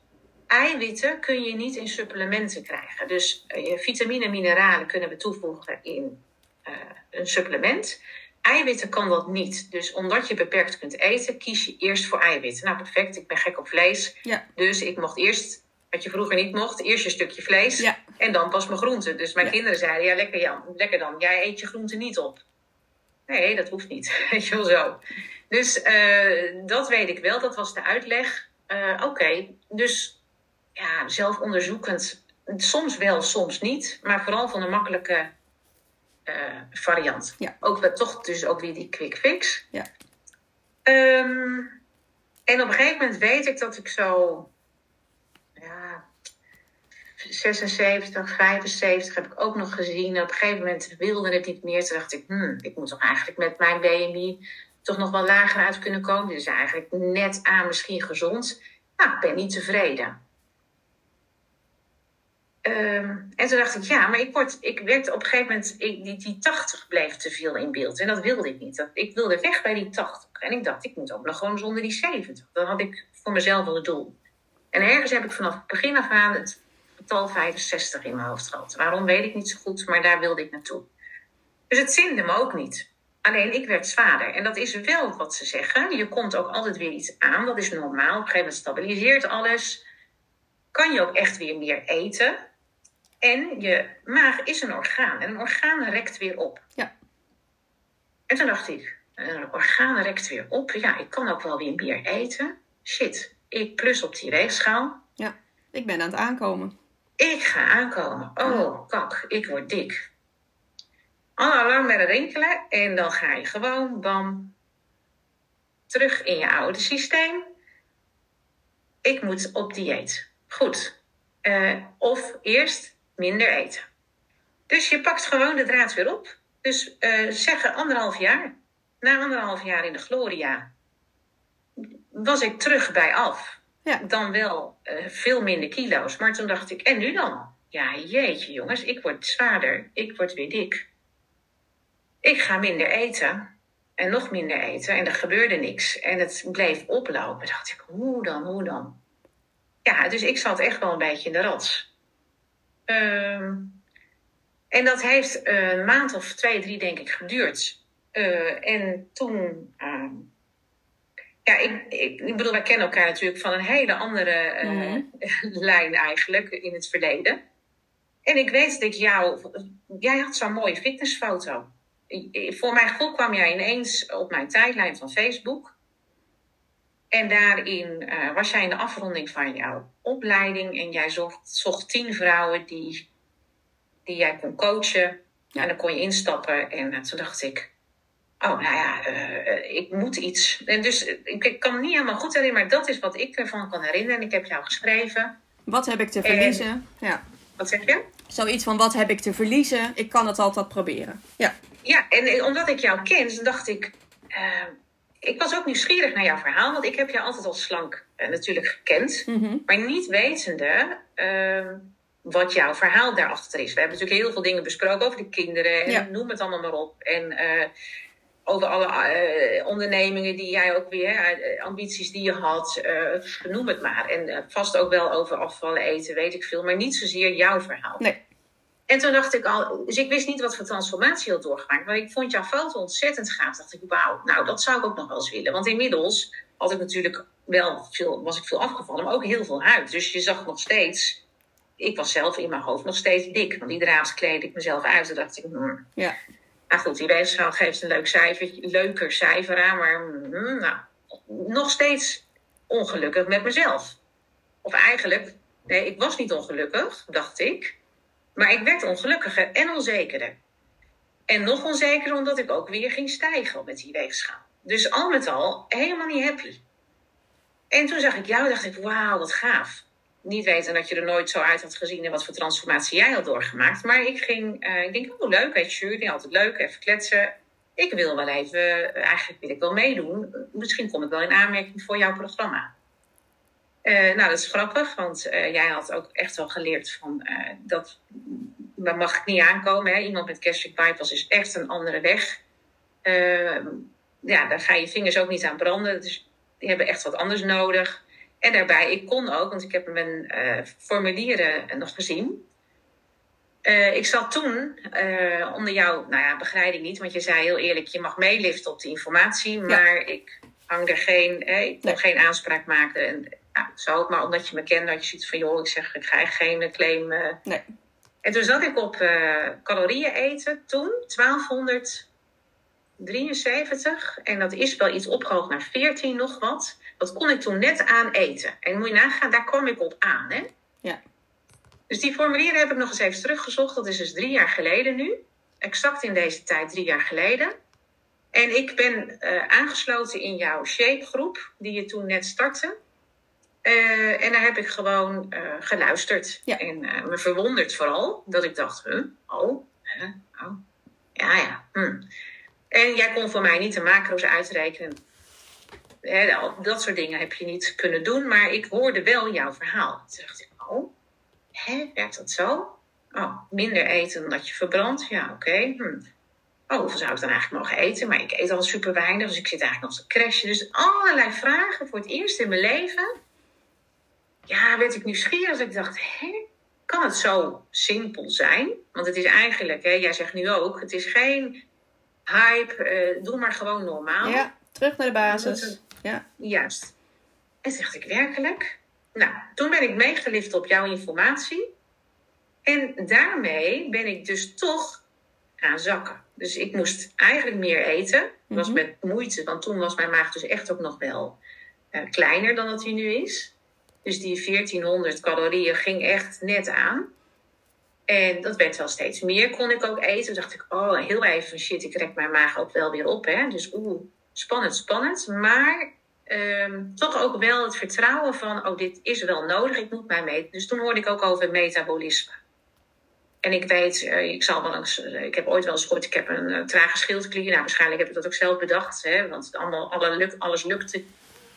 eiwitten kun je niet in supplementen krijgen. Dus uh, vitamine en mineralen kunnen we toevoegen in uh, een supplement. Eiwitten kan dat niet. Dus omdat je beperkt kunt eten, kies je eerst voor eiwitten. Nou, perfect. Ik ben gek op vlees. Ja. Dus ik mocht eerst, wat je vroeger niet mocht, eerst je stukje vlees. Ja. En dan pas mijn groenten. Dus mijn kinderen zeiden, ja, lekker Jan, lekker dan. Jij eet je groenten niet op. Nee, dat hoeft niet. [laughs] Weet je wel zo. Dus uh, dat weet ik wel. Dat was de uitleg. Oké, dus ja, zelfonderzoekend. Soms wel, soms niet. Maar vooral van een makkelijke variant. Ja. Ook toch dus ook weer die quick fix. Ja. Um, en op een gegeven moment weet ik dat ik zo... Ja, 76, 75 heb ik ook nog gezien. En op een gegeven moment wilde het niet meer. Toen dacht ik, hmm, ik moet toch eigenlijk met mijn BMI toch nog wel lager uit kunnen komen. Dus eigenlijk net aan misschien gezond. Nou, ik ben niet tevreden. Ehm, en toen dacht ik, ja, maar ik, word, ik werd op een gegeven moment, ik, die, die 80 bleef te veel in beeld. En dat wilde ik niet. Dat, ik wilde weg bij die 80. En ik dacht, ik moet ook nog gewoon zonder die 70. Dan had ik voor mezelf wel het doel. En ergens heb ik vanaf het begin af aan het getal 65 in mijn hoofd gehad. Waarom weet ik niet zo goed, maar daar wilde ik naartoe. Dus het zinde me ook niet. Alleen ik werd zwaarder. En dat is wel wat ze zeggen. Je komt ook altijd weer iets aan. Dat is normaal. Op een gegeven moment stabiliseert alles. Kan je ook echt weer meer eten. En je maag is een orgaan. En een orgaan rekt weer op. Ja. En toen dacht ik, een orgaan rekt weer op. Ja, ik kan ook wel weer meer eten. Shit, ik plus op die weegschaal. Ja, ik ben aan het aankomen. Ik ga aankomen. Oh, kak, ik word dik. Alle met rinkelen. En dan ga je gewoon, bam, terug in je oude systeem. Ik moet op dieet. Goed. Uh, of eerst minder eten. Dus je pakt gewoon de draad weer op. Dus uh, zeggen anderhalf jaar. Na anderhalf jaar in de Gloria was ik terug bij af. Ja. Dan wel uh, veel minder kilo's. Maar toen dacht ik, en nu dan? Ja, jeetje jongens, ik word zwaarder. Ik word weer dik. Ik ga minder eten. En nog minder eten. En er gebeurde niks. En het bleef oplopen. Dacht ik, hoe dan, hoe dan? Ja, dus ik zat echt wel een beetje in de rats. Ehm, en dat heeft een maand of twee, drie, denk ik, geduurd. Uh, en toen. Uh, ja, ik, ik, ik, bedoel, wij kennen elkaar natuurlijk van een hele andere uh, [laughs] lijn eigenlijk in het verleden. En ik weet dat ik jou. Jij had zo'n mooie fitnessfoto. Voor mijn gevoel kwam jij ineens op mijn tijdlijn van Facebook. En daarin uh, was jij in de afronding van jouw opleiding en jij zocht, zocht tien vrouwen die, die jij kon coachen. En dan kon je instappen. En uh, toen dacht ik, oh nou ja, uh, ik moet iets. En dus ik, ik, kan me niet helemaal goed herinneren, maar dat is wat ik ervan kan herinneren. En ik heb jou geschreven. Wat heb ik te verliezen? ja. Wat zeg je? Zoiets van wat heb ik te verliezen? Ik kan het altijd proberen. Ja, ja en omdat ik jou ken, dacht ik ik was ook nieuwsgierig naar jouw verhaal, want ik heb jou altijd als slank uh, natuurlijk gekend, mhm. maar niet wetende uh, wat jouw verhaal daarachter is. We hebben natuurlijk heel veel dingen besproken over de kinderen en noem het allemaal maar op. En uh, over alle uh, ondernemingen die jij ook weer, ambities die je had, noem het maar. En vast ook wel over afvallen, eten, weet ik veel, maar niet zozeer jouw verhaal. Nee. En toen dacht ik al, dus ik wist niet wat voor transformatie had doorgemaakt. Maar ik vond jouw foto ontzettend gaaf. Dacht ik, wauw, nou dat zou ik ook nog wel eens willen. Want inmiddels had ik natuurlijk wel veel, was ik veel afgevallen, maar ook heel veel huid. Dus je zag nog steeds, ik was zelf in mijn hoofd nog steeds dik. Want iedere avond kleed ik mezelf uit. En dacht ik, hmm. ja. Nou goed, die weegschaal geeft een leuk cijfer, leuker cijfer aan. Maar hmm, nou, nog steeds ongelukkig met mezelf. Of eigenlijk, nee, ik was niet ongelukkig, dacht ik. Maar ik werd ongelukkiger en onzekerder. En nog onzekerder omdat ik ook weer ging stijgen met die weegschaal. Dus al met al helemaal niet happy. En toen zag ik jou dacht ik, wauw, wat gaaf. niet weten dat je er nooit zo uit had gezien en wat voor transformatie jij had doorgemaakt. Maar ik ging, uh, ik denk, oh leuk, weet je, die altijd leuk, even kletsen. Ik wil wel even, eigenlijk wil ik wel meedoen. Misschien kom ik wel in aanmerking voor jouw programma. Uh, nou, dat is grappig, want uh, jij had ook echt wel geleerd van dat daar mag ik niet aankomen. Hè? Iemand met gastric bypass is echt een andere weg. ja, daar ga je vingers ook niet aan branden. Dus die hebben echt wat anders nodig. En daarbij, ik kon ook, want ik heb mijn uh, formulieren nog gezien. Uh, ik zat toen uh, onder jouw nou ja, begeleiding niet, want je zei heel eerlijk: je mag meeliften op de informatie, maar ik hang er geen, eh, ik kon geen aanspraak maken. En ja, zo maar omdat je me kende, had je zoiets van: joh, ik zeg, ik krijg geen claim. nee. En toen zat ik op calorieën eten, toen 1273. En dat is wel iets opgehoogd naar 14 nog wat. Dat kon ik toen net aan eten. En moet je nagaan, daar kwam ik op aan. Hè? Ja. Dus die formulieren heb ik nog eens even teruggezocht. Dat is dus drie jaar geleden nu. Exact in deze tijd, drie jaar geleden. En ik ben uh, aangesloten in jouw shape-groep, die je toen net startte. Uh, en daar heb ik gewoon uh, geluisterd. Ja. En me verwonderd vooral. Dat ik dacht, huh? oh, oh, ja, ja. Hm. En jij kon voor mij niet de macro's uitrekenen dat soort dingen heb je niet kunnen doen. Maar ik hoorde wel jouw verhaal. Toen dacht ik, oh, hè, werkt dat zo? Oh, minder eten dan dat je verbrandt? Ja, oké. Okay. Hm. Oh, hoeveel zou ik dan eigenlijk mogen eten? Maar ik eet al super weinig, dus ik zit eigenlijk nog te crashen. Dus allerlei vragen voor het eerst in mijn leven. Ja, werd ik nieuwsgierig. Ik dacht, hè, kan het zo simpel zijn? Want het is eigenlijk, hè, jij zegt nu ook, het is geen hype. Uh, doe maar gewoon normaal. Ja, terug naar de basis. Ja. Juist. En dacht ik werkelijk? Nou, toen ben ik meegelift op jouw informatie. En daarmee ben ik dus toch gaan zakken. Dus ik moest eigenlijk meer eten. Dat was mhm. met moeite, want toen was mijn maag dus echt ook nog wel uh, kleiner dan dat hij nu is. Dus die 1400 calorieën ging echt net aan. En dat werd wel steeds meer, kon ik ook eten. Toen dacht ik, oh, heel even, shit, ik rek mijn maag ook wel weer op. Hè? Dus oeh, spannend, spannend. Maar um, toch ook wel het vertrouwen van, oh, dit is wel nodig, ik moet mij meten. Dus toen hoorde ik ook over metabolisme. En ik weet, uh, ik zal wel eens, uh, ik heb ooit wel eens gehoord, ik heb een uh, trage schildklier. Nou, waarschijnlijk heb ik dat ook zelf bedacht, hè, want allemaal, alle alles lukte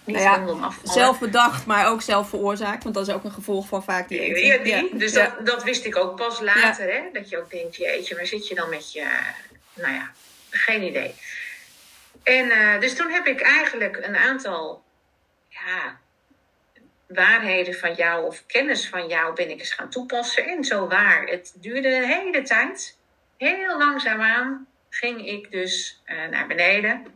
niet nou ja. Zelf bedacht, maar ook zelf veroorzaakt, want dat is ook een gevolg van vaak die eten. Ja, die. Ja. Dus dat, dat wist ik ook pas later, hè, dat je ook denkt, jeetje, waar zit je dan met je, nou ja, geen idee. En uh, dus toen heb ik eigenlijk een aantal ja, waarheden van jou of kennis van jou ben ik eens gaan toepassen. En zo waar. Het duurde een hele tijd. Heel langzaamaan ging ik dus uh, naar beneden.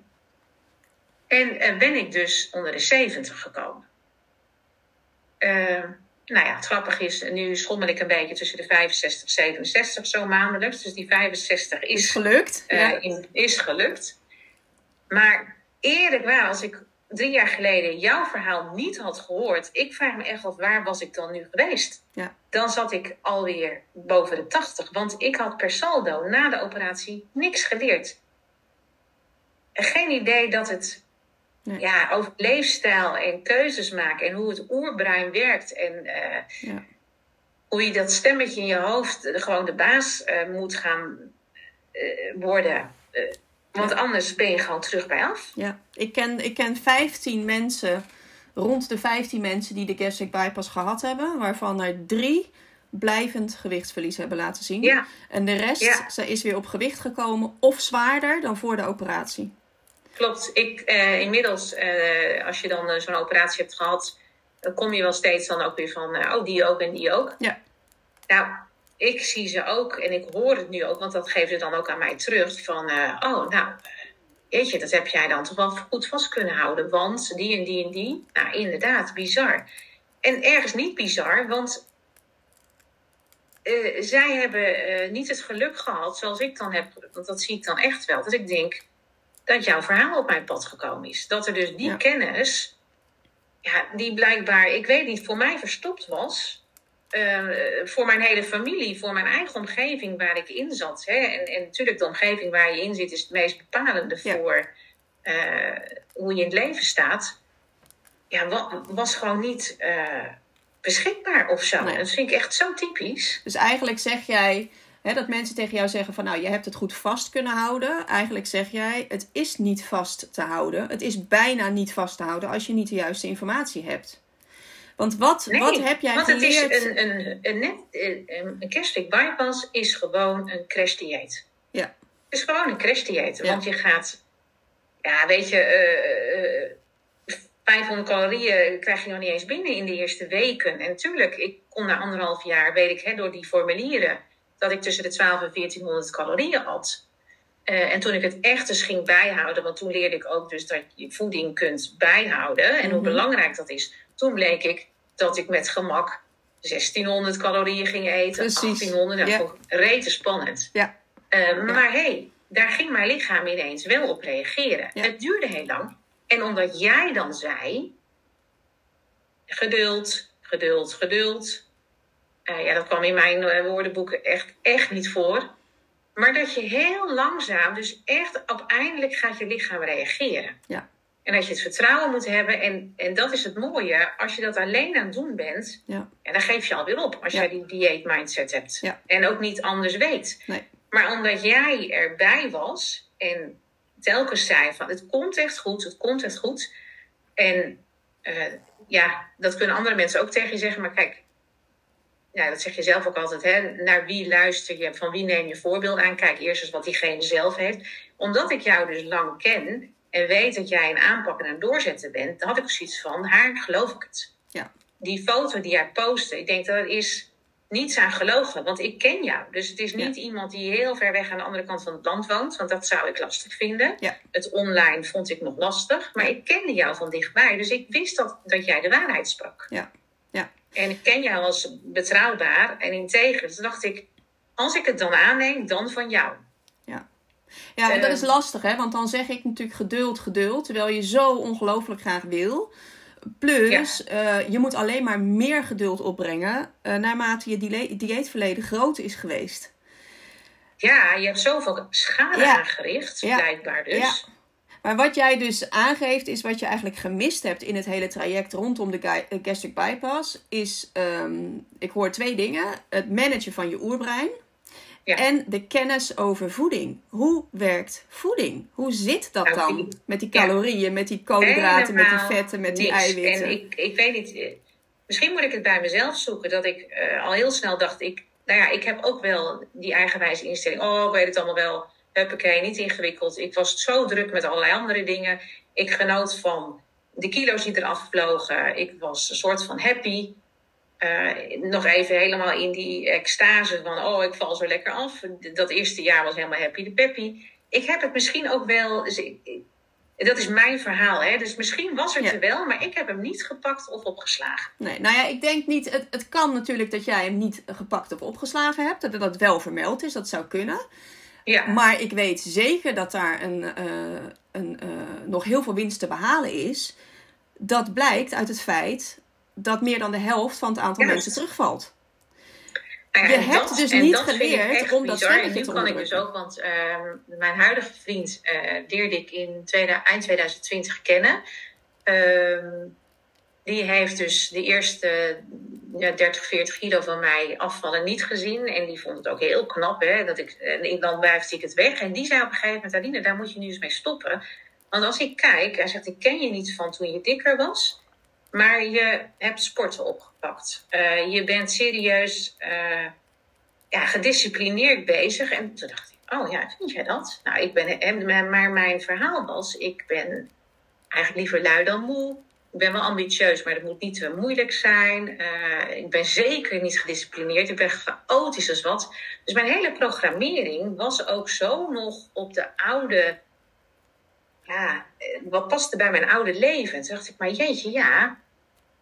En uh, ben ik dus onder de 70 gekomen. nou ja, het grappige is, nu schommel ik een beetje tussen de 65 en 67 zo maandelijks. Dus die 65 is, is gelukt. Ja. In, is gelukt. Maar eerlijk waar, als ik drie jaar geleden jouw verhaal niet had gehoord, ik vraag me echt af waar was ik dan nu geweest? Ja. Dan zat ik alweer boven de 80, want ik had per saldo na de operatie niks geleerd. Geen idee dat het ja, over leefstijl en keuzes maken en hoe het oerbrein werkt en uh, ja. hoe je dat stemmetje in je hoofd gewoon de baas uh, moet gaan uh, worden want anders ben je gewoon terug bij af. Ja, ik ken, ik ken 15 mensen, rond de 15 mensen die de gastric bypass gehad hebben, waarvan er drie blijvend gewichtsverlies hebben laten zien. Ja. En de rest ja. ze is weer op gewicht gekomen of zwaarder dan voor de operatie. Klopt. Ik, eh, inmiddels, eh, als je dan uh, zo'n operatie hebt gehad, dan kom je wel steeds dan ook weer van, oh, die ook en die ook. Ja. Nou, ik zie ze ook en ik hoor het nu ook, want dat geeft het dan ook aan mij terug. Van, uh, oh, nou, weet je, dat heb jij dan toch wel goed vast kunnen houden. Want die en die en die, nou inderdaad, bizar. En ergens niet bizar, want uh, zij hebben uh, niet het geluk gehad zoals ik dan heb. Want dat zie ik dan echt wel. Dat ik denk dat jouw verhaal op mijn pad gekomen is. Dat er dus die ja. kennis, ja, die blijkbaar, ik weet niet, voor mij verstopt was uh, voor mijn hele familie, voor mijn eigen omgeving waar ik in zat. Hè? En, en natuurlijk, de omgeving waar je in zit is het meest bepalende voor uh, hoe je in het leven staat. Ja, was gewoon niet uh, beschikbaar of zo. Dat vind ik echt zo typisch. Dus eigenlijk zeg jij dat mensen tegen jou zeggen van nou, je hebt het goed vast kunnen houden. Eigenlijk zeg jij, het is niet vast te houden. Het is bijna niet vast te houden als je niet de juiste informatie hebt. Want wat, wat heb jij want geleerd? Het is een, een, een, net, een, een gastric bypass is gewoon een crashdieet. Ja. Het is gewoon een. Ja. Want je gaat, ja, weet je, uh, 500 calorieën krijg je nog niet eens binnen in de eerste weken. En natuurlijk, ik kon na anderhalf jaar, weet ik, hè, door die formulieren, dat ik tussen de 12 en 1400 calorieën at. Uh, en toen ik het echt eens ging bijhouden, want toen leerde ik ook dus dat je voeding kunt bijhouden en mm -hmm. hoe belangrijk dat is. Toen bleek ik dat ik met gemak 1600 calorieën ging eten, Precies. 1800. Dat ja. vond ik rete spannend. Ja. Uh, maar hé, hey, daar ging mijn lichaam ineens wel op reageren. Ja. Het duurde heel lang. En omdat jij dan zei, geduld, geduld, geduld. Uh, ja, dat kwam in mijn uh, woordenboeken echt, echt niet voor. Maar dat je heel langzaam, dus echt uiteindelijk gaat je lichaam reageren. Ja. En dat je het vertrouwen moet hebben. En, en dat is het mooie. Als je dat alleen aan het doen bent. Ja. En dan geef je alweer op. Als Ja. jij die dieet mindset hebt. Ja. En ook niet anders weet. Nee. Maar omdat jij erbij was. En telkens zei van het komt echt goed. Het komt echt goed. En uh, ja, dat kunnen andere mensen ook tegen je zeggen. Maar kijk. Ja, dat zeg je zelf ook altijd. Hè? Naar wie luister je? Van wie neem je voorbeeld aan? Kijk eerst eens wat diegene zelf heeft. Omdat ik jou dus lang ken en weet dat jij een aanpakken en een doorzetten bent, dan had ik zoiets van, haar geloof ik het. Ja. Die foto die jij postte, ik denk dat er is niets aan gelogen, want ik ken jou. Dus het is niet Ja. iemand die heel ver weg aan de andere kant van het land woont, want dat zou ik lastig vinden. Ja. Het online vond ik nog lastig, maar ik kende jou van dichtbij, dus ik wist dat, dat jij de waarheid sprak. Ja. Ja. En ik ken jou als betrouwbaar en integer. Dus dacht ik, als ik het dan aanneem, dan van jou. Ja, en dat is Ehm. lastig, hè? Want dan zeg ik natuurlijk geduld, geduld. Terwijl je zo ongelooflijk graag wil. Plus, eh, je moet alleen maar meer geduld opbrengen. eh, naarmate je dieetverleden groot is geweest. Ja, je hebt zoveel schade Ja. aangericht, Ja. blijkbaar dus. Ja. Maar wat jij dus aangeeft, is wat je eigenlijk gemist hebt in het hele traject rondom de eh, gastric bypass. Is, ehm, ik hoor twee dingen. Het managen van je oerbrein. Ja. En de kennis over voeding. Hoe werkt voeding? Hoe zit dat Nou, dan? Met die ja. calorieën, met die koolhydraten, met die vetten, met die eiwitten. En ik, ik weet niet, eh, misschien moet ik het bij mezelf zoeken. Dat ik eh, al heel snel dacht, ik, nou ja, ik heb ook wel die eigenwijze instelling. Oh, ik weet het allemaal wel. Huppakee, niet ingewikkeld. Ik was zo druk met allerlei andere dingen. Ik genoot van de kilo's die eraf vlogen. Ik was een soort van happy. Eh, nog even helemaal in die extase van, oh, ik val zo lekker af. Dat eerste jaar was helemaal happy de peppy. Ik heb het misschien ook wel, dus dat is mijn verhaal, hè? dus misschien was het Ja. er wel, maar ik heb hem niet gepakt of opgeslagen. Nee, nou ja, ik denk niet. Het, het kan natuurlijk dat jij hem niet gepakt of opgeslagen hebt. Dat dat wel vermeld is, dat zou kunnen. Ja, Maar ik weet zeker dat daar een, eh, een, eh, nog heel veel winst te behalen is. Dat blijkt uit het feit dat meer dan de helft van het aantal Ja. mensen terugvalt. Nou ja, je hebt dus niet dat vind ik geleerd om dat bizar. En stemmetje nu te kan ik dus ook, want ehm, mijn huidige vriend eh leerde ik in tweede, eind 2020 kennen. Die heeft dus de eerste ja, 30, 40 kilo van mij afvallen niet gezien. En die vond het ook heel knap. Hè, dat ik, en dan blijft ik het weg. En die zei op een gegeven moment, Aline, daar moet je nu eens mee stoppen. Want als ik kijk, hij zegt, ik ken je niet van toen je dikker was. Maar je hebt sporten opgepakt. Eh, je bent serieus eh, ja, gedisciplineerd bezig. En toen dacht ik, oh ja, vind jij dat? Nou, ik ben, en- maar mijn verhaal was, ik ben eigenlijk liever lui dan moe. Ik ben wel ambitieus, maar dat moet niet te moeilijk zijn. Eh, ik ben zeker niet gedisciplineerd. Ik ben chaotisch als wat. Dus mijn hele programmering was ook zo nog op de oude... Ja, wat paste bij mijn oude leven? En toen dacht ik, maar jeetje, ja...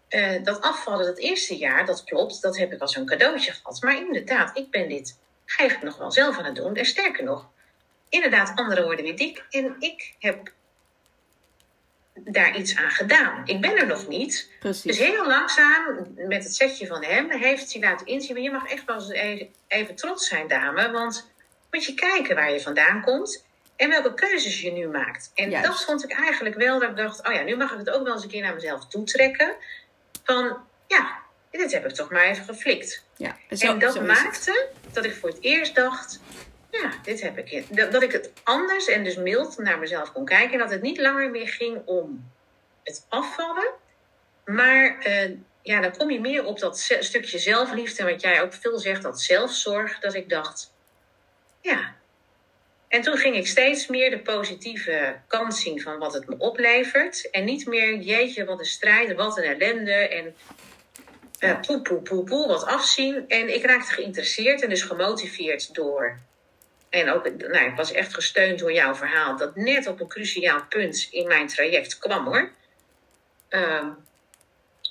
eh, dat afvallen dat eerste jaar, dat klopt. Dat heb ik als een cadeautje gehad. Maar inderdaad, ik ben dit eigenlijk nog wel zelf aan het doen. En sterker nog, inderdaad, anderen worden weer dik. En ik heb daar iets aan gedaan. Ik ben er nog niet. Dus heel langzaam, met het setje van hem, heeft hij laten inzien. Maar je mag echt wel eens even, even trots zijn, dame. Want moet je kijken waar je vandaan komt. En welke keuzes je nu maakt. En Juist. dat vond ik eigenlijk wel dat ik dacht... Oh ja, nu mag ik het ook wel eens een keer naar mezelf toetrekken. Van, ja, dit heb ik toch maar even geflikt. Ja, En, dat zo maakte dat ik voor het eerst dacht, ja, dit heb ik. Dat, ik het anders en dus mild naar mezelf kon kijken. En dat het niet langer meer ging om het afvallen. Maar eh, ja, dan kom je meer op dat stukje zelfliefde. Wat jij ook veel zegt, dat zelfzorg. Dat ik dacht, ja. En toen ging ik steeds meer de positieve kant zien van wat het me oplevert. En niet meer, jeetje, wat een strijd, wat een ellende. En eh poe, poe, poe, poe, wat afzien. En ik raakte geïnteresseerd en dus gemotiveerd door. En ook, nou, ik was echt gesteund door jouw verhaal. Dat net op een cruciaal punt in mijn traject kwam hoor. Ehm,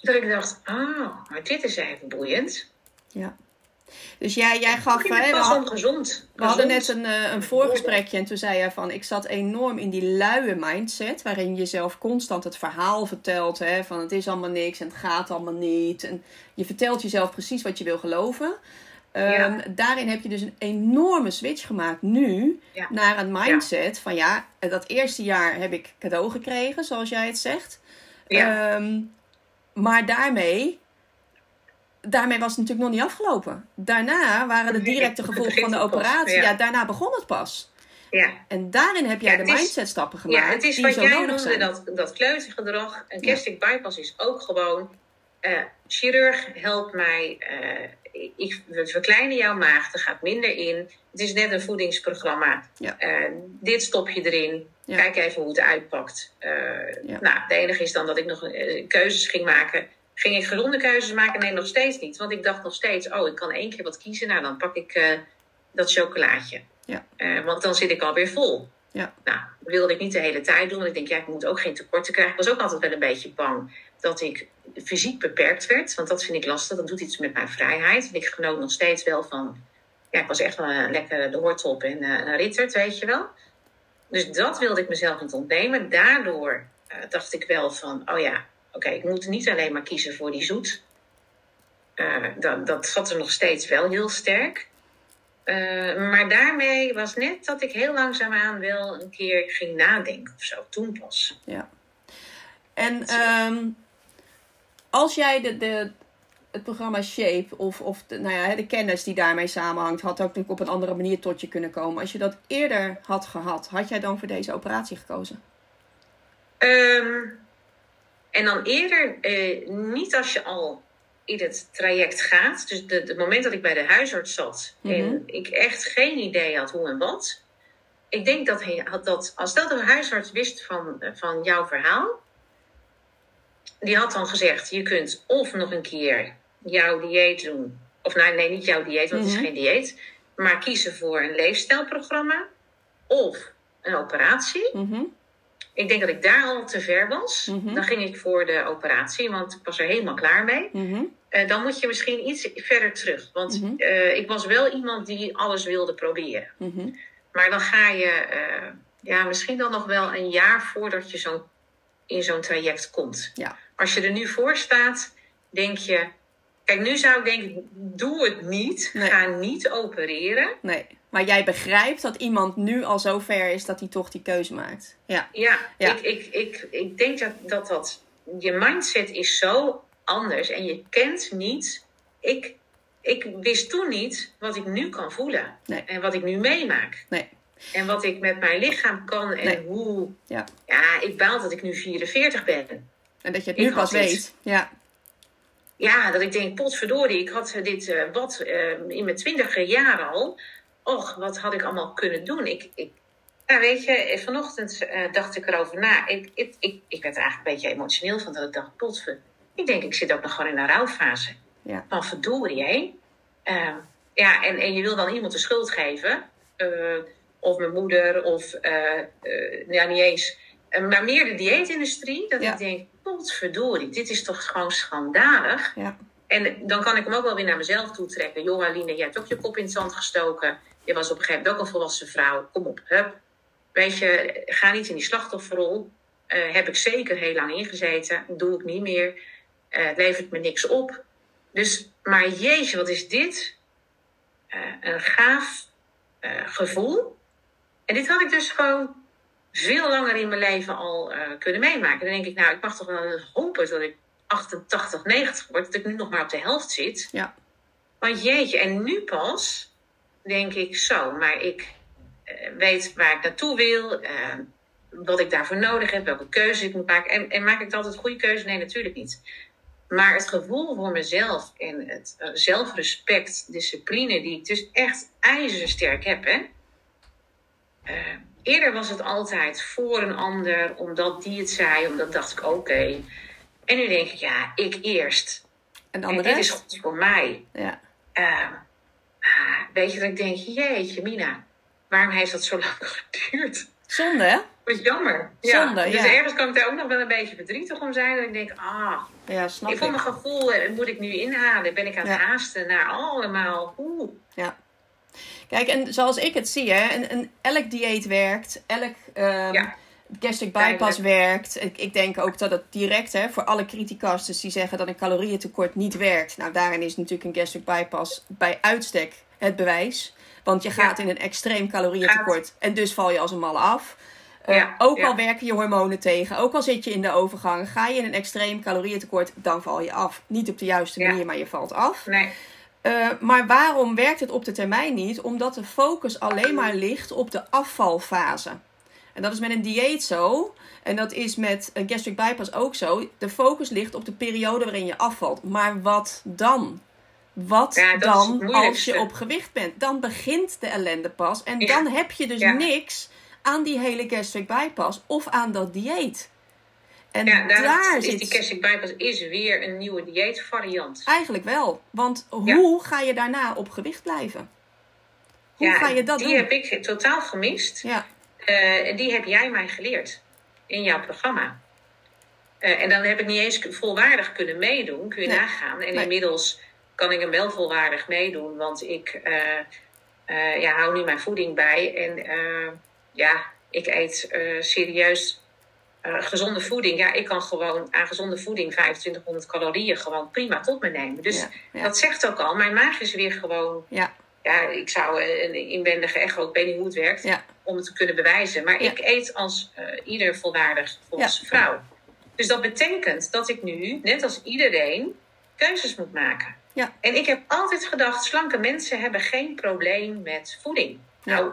dat ik dacht, oh, maar dit is even boeiend. Ja. Dus jij, jij gaf... Hè, we, had- gezond. we hadden net een, eh, een voorgesprekje en toen zei jij van... Ik zat enorm in die luie mindset... waarin je jezelf constant het verhaal vertelt... Hè, van het is allemaal niks en het gaat allemaal niet. En je vertelt jezelf precies wat je wil geloven... Ehm, Ja. Daarin heb je dus een enorme switch gemaakt nu Ja. naar een mindset van ja, dat eerste jaar heb ik cadeau gekregen, zoals jij het zegt. Ja. Ehm, maar daarmee, daarmee was het natuurlijk nog niet afgelopen. Daarna waren de directe gevolgen van de operatie. Ja. ja. daarna begon het pas. ja. En daarin heb jij Ja, de mindset stappen gemaakt. Ja, het is die wat zo jij nodig noemde, dat, dat kleutergedrag. Een gastric bypass is ook gewoon... eh, chirurg helpt mij... eh, ik, we verkleinen jouw maag, er gaat minder in. Het is net een voedingsprogramma. Ja. Eh, dit stop je erin. Ja. Kijk even hoe het uitpakt. Ja. Nou, de enige is dan dat ik nog eh, keuzes ging maken. Ging ik gezonde keuzes maken? Nee, nog steeds niet. Want ik dacht nog steeds, oh, ik kan één keer wat kiezen. Nou, dan pak ik dat chocolaatje. Ja. Want dan zit ik alweer vol. Ja. Nou, dat wilde ik niet de hele tijd doen. Want ik denk, ja, ik moet ook geen tekorten krijgen. Ik was ook altijd wel een beetje bang dat ik fysiek beperkt werd. Want dat vind ik lastig. Dat doet iets met mijn vrijheid. En ik genoot nog steeds wel van... Ja, ik was echt wel een lekker de hoortop en eh, een rittert, weet je wel. Dus dat wilde ik mezelf niet ontnemen. Daardoor eh, dacht ik wel van, oh ja, oké, ik moet niet alleen maar kiezen voor die zoet. Eh, dat, dat zat er nog steeds wel heel sterk. Eh, maar daarmee was net dat ik heel langzaamaan wel een keer ging nadenken of zo. Toen pas. Ja. En ehm, als jij de, de, het programma Shape of, of de, nou ja, de kennis die daarmee samenhangt, had ook natuurlijk op een andere manier tot je kunnen komen. Als je dat eerder had gehad, had jij dan voor deze operatie gekozen? Ehm, en dan eerder, eh, niet als je al in het traject gaat. Dus de- het moment dat ik bij de huisarts zat Mhm. en ik echt geen idee had hoe en wat. Ik denk dat, hij dat als dat de huisarts wist van, van jouw verhaal. Die had dan gezegd, je kunt of nog een keer jouw dieet doen. Of nee, nee niet jouw dieet, want het Mhm. is geen dieet. Maar kiezen voor een leefstijlprogramma. Of een operatie. Mhm. Ik denk dat ik daar al te ver was. Mhm. Dan ging ik voor de operatie, want ik was er helemaal klaar mee. Mhm. Eh, dan moet je misschien iets verder terug. Want Mhm. eh, ik was wel iemand die alles wilde proberen. Mhm. Maar dan ga je eh, ja, misschien dan nog wel een jaar voordat je zo in zo'n traject komt. Ja. Als je er nu voor staat, denk je. Kijk, nu zou ik denken: doe het niet. Nee. Ga niet opereren. Nee. Maar jij begrijpt dat iemand nu al zo ver is dat hij toch die keuze maakt. Ja. Ja, Ja. Ik, ik, ik, ik denk dat, dat dat. Je mindset is zo anders en je kent niet. Ik, ik wist toen niet wat ik nu kan voelen. Nee. En wat ik nu meemaak. Nee. En wat ik met mijn lichaam kan en Nee. hoe. Ja. Ja, ik baal dat ik nu 44 ben. En dat je het nu pas dit. weet. Ja. Ja, dat ik denk, potverdorie, ik had dit eh, wat eh, in mijn twintiger jaren al. Och, wat had ik allemaal kunnen doen? Ik, ik, nou, weet je, eh, vanochtend eh, dacht ik erover na. Ik, ik, ik, ik werd er eigenlijk een beetje emotioneel van dat ik dacht, potver. Ik denk, ik zit ook nog gewoon in een rouwfase. Ja. Van verdorie, hé. Ehm, ja, en, en je wil dan iemand de schuld geven. Eh, of mijn moeder, of eh, eh, ja, niet eens. Maar meer de dieetindustrie. Dat Ja. ik denk, potverdorie, dit is toch gewoon schandalig. Ja. En dan kan ik hem ook wel weer naar mezelf toe trekken. Joh, Aline, jij hebt ook je kop in het zand gestoken. Je was op een gegeven moment ook een volwassen vrouw. Kom op, hup. Weet je, ga niet in die slachtofferrol. Eh, heb ik zeker heel lang ingezeten. Doe ik niet meer. Eh, het levert me niks op. Dus, maar jeetje, wat is dit? Eh, een gaaf gevoel. En dit had ik dus gewoon veel langer in mijn leven al eh, kunnen meemaken. Dan denk ik, nou, ik mag toch wel hopen dat ik 88, 90 word, dat ik nu nog maar op de helft zit. Ja. Want jeetje, en nu pas denk ik zo, maar ik eh, weet waar ik naartoe wil, eh, wat ik daarvoor nodig heb, welke keuze ik moet maken. En, en maak ik altijd goede keuze? Nee, natuurlijk niet. Maar het gevoel voor mezelf en het zelfrespect, discipline, die ik dus echt ijzersterk heb. Hè? Eerder was het altijd voor een ander, omdat die het zei, omdat dacht ik oké. En nu denk ik, ja, ik eerst. En dan En dit is goed voor mij. Ja. Ah, weet je dat ik denk, jeetje Mina, waarom heeft dat zo lang [laughs] geduurd? Zonde, hè? Wat jammer. Zonde, Dus ja. ergens kan ik daar ook nog wel een beetje verdrietig om zijn. Dat ik denk, ah, Ja, snap ik ik. voel mijn gevoel, moet ik nu inhalen? Ben ik aan het Ja. haasten naar allemaal? Oeh. Ja. Kijk, en zoals ik het zie, hè, en, en elk dieet werkt, elk Ja. gastric bypass Duidelijk. werkt. Ik, ik denk ook dat het direct, hè, voor alle criticasters die zeggen dat een calorieëntekort niet werkt. Nou, daarin is natuurlijk een gastric bypass bij uitstek het bewijs. Want je gaat in een extreem calorieëntekort en dus val je als een malle af. Eh, Ja, ook al werken je hormonen tegen, ook al zit je in de overgang, ga je in een extreem calorieëntekort, dan val je af. Niet op de juiste Ja. manier, maar je valt af. Nee, Uh, maar waarom werkt het op de termijn niet? Omdat de focus alleen maar ligt op de afvalfase. En dat is met een dieet zo. En dat is met een gastric bypass ook zo. De focus ligt op de periode waarin je afvalt. Maar wat dan? Wat Ja, dan als je op gewicht bent? Dan begint de ellende pas. En Ja. dan heb je dus Ja. niks aan die hele gastric bypass of aan dat dieet. En ja, daar daar is zit die gastric bypass is weer een nieuwe dieetvariant. eigenlijk wel. Want hoe ga je daarna op gewicht blijven? Hoe ja, ga je dat die doen? heb ik totaal gemist. Ja, en die heb jij mij geleerd in jouw programma. Eh, en dan heb ik niet eens volwaardig kunnen meedoen, kun je Nee. nagaan. En Nee. inmiddels kan ik hem wel volwaardig meedoen, want ik eh, ja, hou nu mijn voeding bij. En ja, ik eet serieus eh, gezonde voeding. Ja, ik kan gewoon aan gezonde voeding 2500 calorieën gewoon prima tot me nemen. Dus Ja, ja. dat zegt ook al, mijn maag is weer gewoon ja, ja, ik zou een inwendige echo, ik weet niet hoe het werkt, ja, om het te kunnen bewijzen. Maar ik eet als eh, ieder volwaardig volwassen vrouw. Dus dat betekent dat ik nu, net als iedereen, keuzes moet maken. Ja. En ik heb altijd gedacht, slanke mensen hebben geen probleem met voeding. Nou,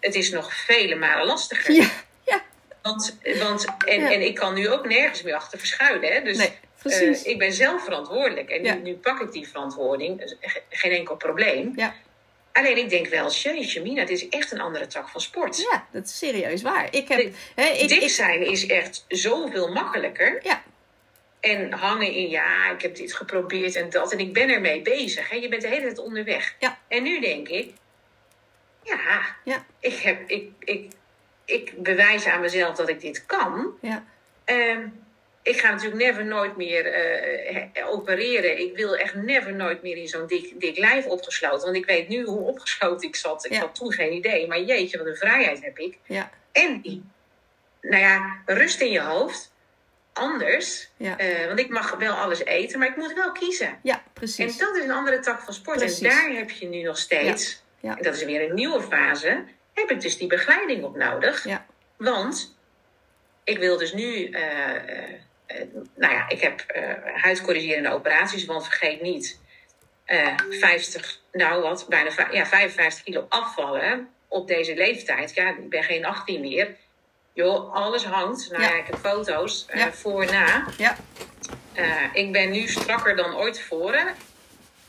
het is nog vele malen lastiger. ja. Want, want, en, Ja. en ik kan nu ook nergens meer achter verschuilen. Hè? Dus Nee, precies. eh, ik ben zelf verantwoordelijk. En Ja. nu, nu pak ik die verantwoording. Dus ge- geen enkel probleem. Ja. Alleen ik denk wel, jeetje Mina, dit is echt een andere tak van sport. ja, dat is serieus waar. Ik heb, hè, ik, Dik ik, zijn is echt zoveel makkelijker. ja, En hangen in, ja, ik heb dit geprobeerd en dat. En ik ben ermee bezig. Hè? Je bent de hele tijd onderweg. Ja. En nu denk ik, ja, ja, ik, heb, ik, ik, ik bewijs aan mezelf dat ik dit kan. ja, Ehm, ik ga natuurlijk never nooit meer eh, opereren. Ik wil echt never nooit meer in zo'n dik, dik lijf opgesloten. Want ik weet nu hoe opgesloten ik zat. Ik Ja. had toen geen idee. Maar jeetje, wat een vrijheid heb ik. ja, En die, nou ja, rust in je hoofd. Anders. ja, Eh, want ik mag wel alles eten, maar ik moet wel kiezen. ja, En precies. dat is een andere tak van sport. Precies. En daar heb je nu nog steeds, en dat is weer een nieuwe fase, heb ik dus die begeleiding op nodig. Ja, Want ik wil dus nu, eh, eh, eh, nou ja, ik heb eh huidcorrigerende operaties, want vergeet niet, eh 50, nou wat, bijna ja, 55 kilo afvallen op deze leeftijd. Ja, ik ben geen 18 meer. Joh, alles hangt. Nou Ja. ja, ik heb foto's Ja. voor en na. ja, ik ben nu strakker dan ooit tevoren.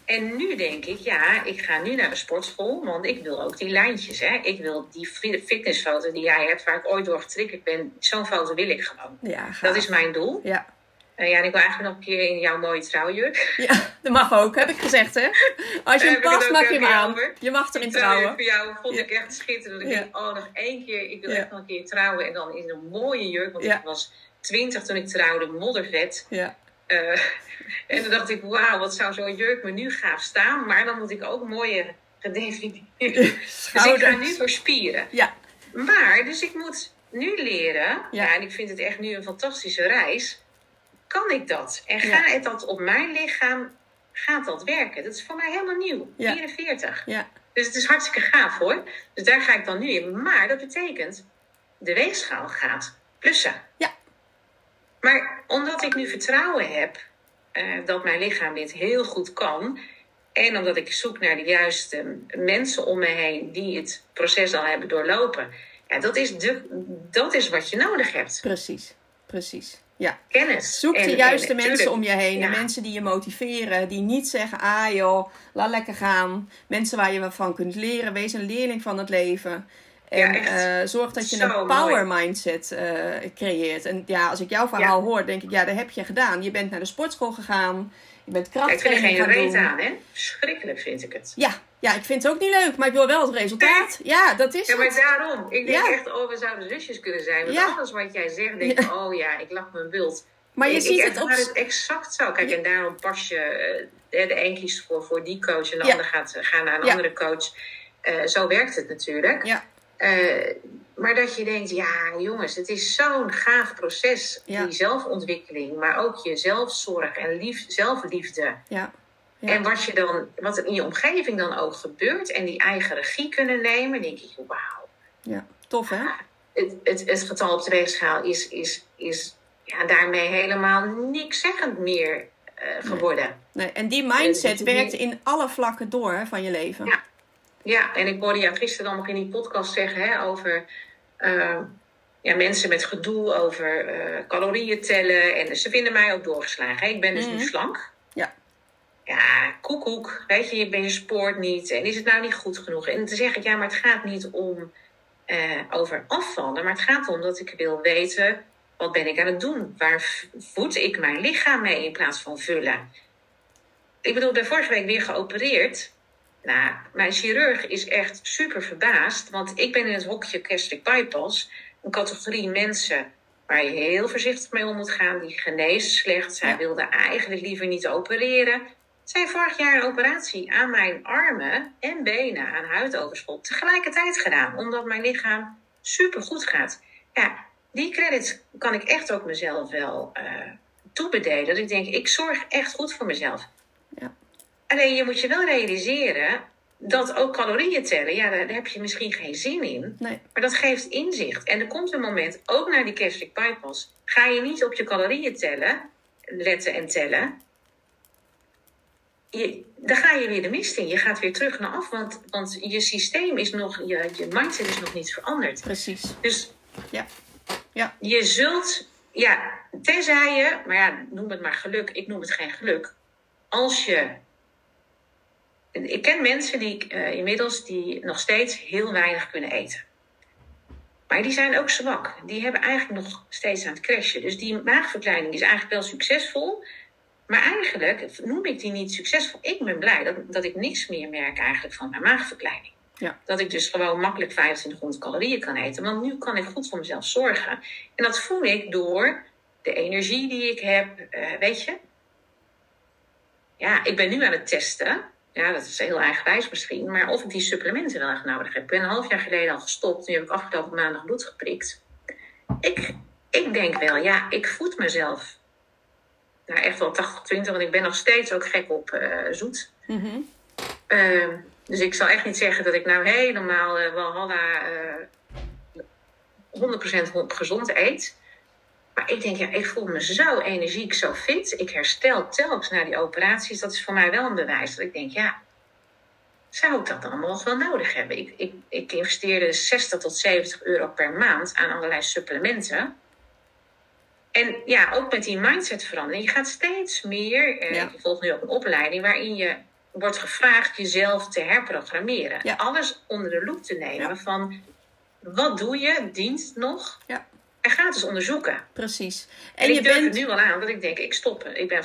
En nu denk ik, ja, ik ga nu naar de sportschool, want ik wil ook die lijntjes. Hè? Ik wil die fi- fitnessfoto die jij hebt, waar ik ooit door getriggerd ben, zo'n foto wil ik gewoon. ja. Dat is mijn doel. ja, Eh, ja, en ik wil eigenlijk nog een keer in jouw mooie trouwjurk. ja, dat mag ook, heb ik gezegd, hè? Als je hem past, mag je hem aan. over. Je mag erin trouwen. voor jou vond Ja. ik echt schitterend. Ik Ja. denk, oh, nog één keer. Ik wil Ja. echt nog een keer trouwen. En dan in een mooie jurk, want ik was twintig toen ik trouwde, moddervet. Ja, Eh, [laughs] en dan dacht ik, wauw, wat zou zo'n jurk me nu gaaf staan. Maar dan moet ik ook mooie gedefinieerd. [laughs] dus ik ga nu voor spieren. ja, Maar, dus ik moet nu leren. Ja. Ja. en ik vind het echt nu een fantastische reis. Kan ik dat? En Ja. gaat dat op mijn lichaam, gaat dat werken? Dat is voor mij helemaal nieuw. Ja. 44. ja, Dus het is hartstikke gaaf hoor. Dus daar ga ik dan nu in. Maar dat betekent, de weegschaal gaat plussen. Ja. Maar omdat ik nu vertrouwen heb eh, dat mijn lichaam dit heel goed kan. En omdat ik zoek naar de juiste mensen om me heen die het proces al hebben doorlopen. Ja, dat is, de, dat is wat je nodig hebt. Precies, precies. Ja. Kennis. Zoek de juiste en mensen tuurlijk, om je heen. ja. De mensen die je motiveren. Die niet zeggen, ah joh, laat lekker gaan. Mensen waar je wat van kunt leren. Wees een leerling van het leven. En Ja, eh, zorg dat je Zo een power mindset eh, creëert. En ja, als ik jouw verhaal hoor, denk ik, ja, dat heb je gedaan. Je bent naar de sportschool gegaan. Je bent Ja, ik vind er krachttraining geen gaan reet aan, hè? Schrikkelijk vind ik het. Ja, ja, ik vind het ook niet leuk, maar ik wil wel het resultaat. Ja, dat is Ja, maar het. daarom. Ik denk echt, oh, we zouden zusjes kunnen zijn. Want alles wat jij zegt, denk ik, oh ja, ik lach mijn bult. Maar je ik, ziet ik het op... het exact zo. Kijk, en daarom pas je... eh, de een kiest voor, voor die coach en de ander gaat, gaat naar een andere coach. Zo werkt het natuurlijk. Ja, Eh, maar dat je denkt, ja jongens, het is zo'n gaaf proces. Ja. Die zelfontwikkeling, maar ook je zelfzorg en lief, zelfliefde. ja, ja. En wat, je dan, wat er in je omgeving dan ook gebeurt. En die eigen regie kunnen nemen. denk ik, wauw. ja. Tof, hè? Het, het, het getal op de weegschaal is, is, is ja, daarmee helemaal niks zeggend meer eh, geworden. Nee, en die mindset werkt in alle vlakken door hè, van je leven. Ja. Ja, en ik hoorde jou gisteren dan nog in die podcast zeggen hè, over eh, ja, mensen met gedoe over eh, calorieën tellen. En ze vinden mij ook doorgeslagen. hè. Ik ben dus Mhm. nu slank. Ja. Ja, koekoek. Weet je, je bent je sport niet. En is het nou niet goed genoeg? En dan zeg ik, ja, maar het gaat niet om eh, over afvallen. Maar het gaat om dat ik wil weten, wat ben ik aan het doen? Waar voed ik mijn lichaam mee in plaats van vullen? Ik bedoel, ik ben vorige week weer geopereerd. Nou, mijn chirurg is echt super verbaasd. Want ik ben in het hokje gastric bypass. Een categorie mensen waar je heel voorzichtig mee om moet gaan. Die genezen slecht. Zij Ja. wilde eigenlijk liever niet opereren. Zij vorig jaar een operatie aan mijn armen en benen aan huidoverschot tegelijkertijd gedaan. Omdat mijn lichaam super goed gaat. Ja, die credits kan ik echt ook mezelf wel eh toebedelen. Dat ik denk, ik zorg echt goed voor mezelf. Ja. Alleen je moet je wel realiseren dat ook calorieën tellen, ja, daar, daar heb je misschien geen zin in. Nee, Maar dat geeft inzicht. En er komt een moment, ook naar die gastric bypass, ga je niet op je calorieën tellen, letten en tellen. Je, dan ga je weer de mist in. Je gaat weer terug naar af, want, want je systeem is nog, je, je mindset is nog niet veranderd. precies. Dus Ja. Ja. je zult, ja, tenzij je, maar ja, noem het maar geluk, ik noem het geen geluk. Als je, ik ken mensen die eh, inmiddels die nog steeds heel weinig kunnen eten. Maar die zijn ook zwak. Die hebben eigenlijk nog steeds aan het crashen. Dus die maagverkleining is eigenlijk wel succesvol. Maar eigenlijk noem ik die niet succesvol. Ik ben blij dat, dat ik niks meer merk eigenlijk van mijn maagverkleining. Ja. Dat ik dus gewoon makkelijk 2500 calorieën kan eten. Want nu kan ik goed voor mezelf zorgen. En dat voel ik door de energie die ik heb. eh, weet je? Ja, ik ben nu aan het testen. Ja, dat is heel eigenwijs misschien. Maar of ik die supplementen wel echt nodig heb. Ik ben een half jaar geleden al gestopt. Nu heb ik afgelopen maandag bloed geprikt. Ik, ik denk wel, ja, ik voed mezelf. Nou, echt wel 80-20. Want ik ben nog steeds ook gek op eh, zoet. Mhm. Ehm, dus ik zal echt niet zeggen dat ik nou helemaal eh Walhalla eh 100% gezond eet. Maar ik denk, ja, ik voel me zo energiek, zo fit. Ik herstel telkens na die operaties. Dat is voor mij wel een bewijs dat ik denk, ja, zou ik dat dan allemaal nog wel nodig hebben? Ik, ik, ik investeerde 60 tot 70 euro per maand aan allerlei supplementen. En ja, ook met die mindsetverandering. Je gaat steeds meer, eh, Ja. je volgt nu ook een opleiding waarin je wordt gevraagd jezelf te herprogrammeren. Ja. Alles onder de loep te nemen Ja. van wat doe je, dient nog? Ja. En ga het eens onderzoeken. Precies. En, En je ik durf bent... het nu al aan, dat ik denk, ik stop. Ik ben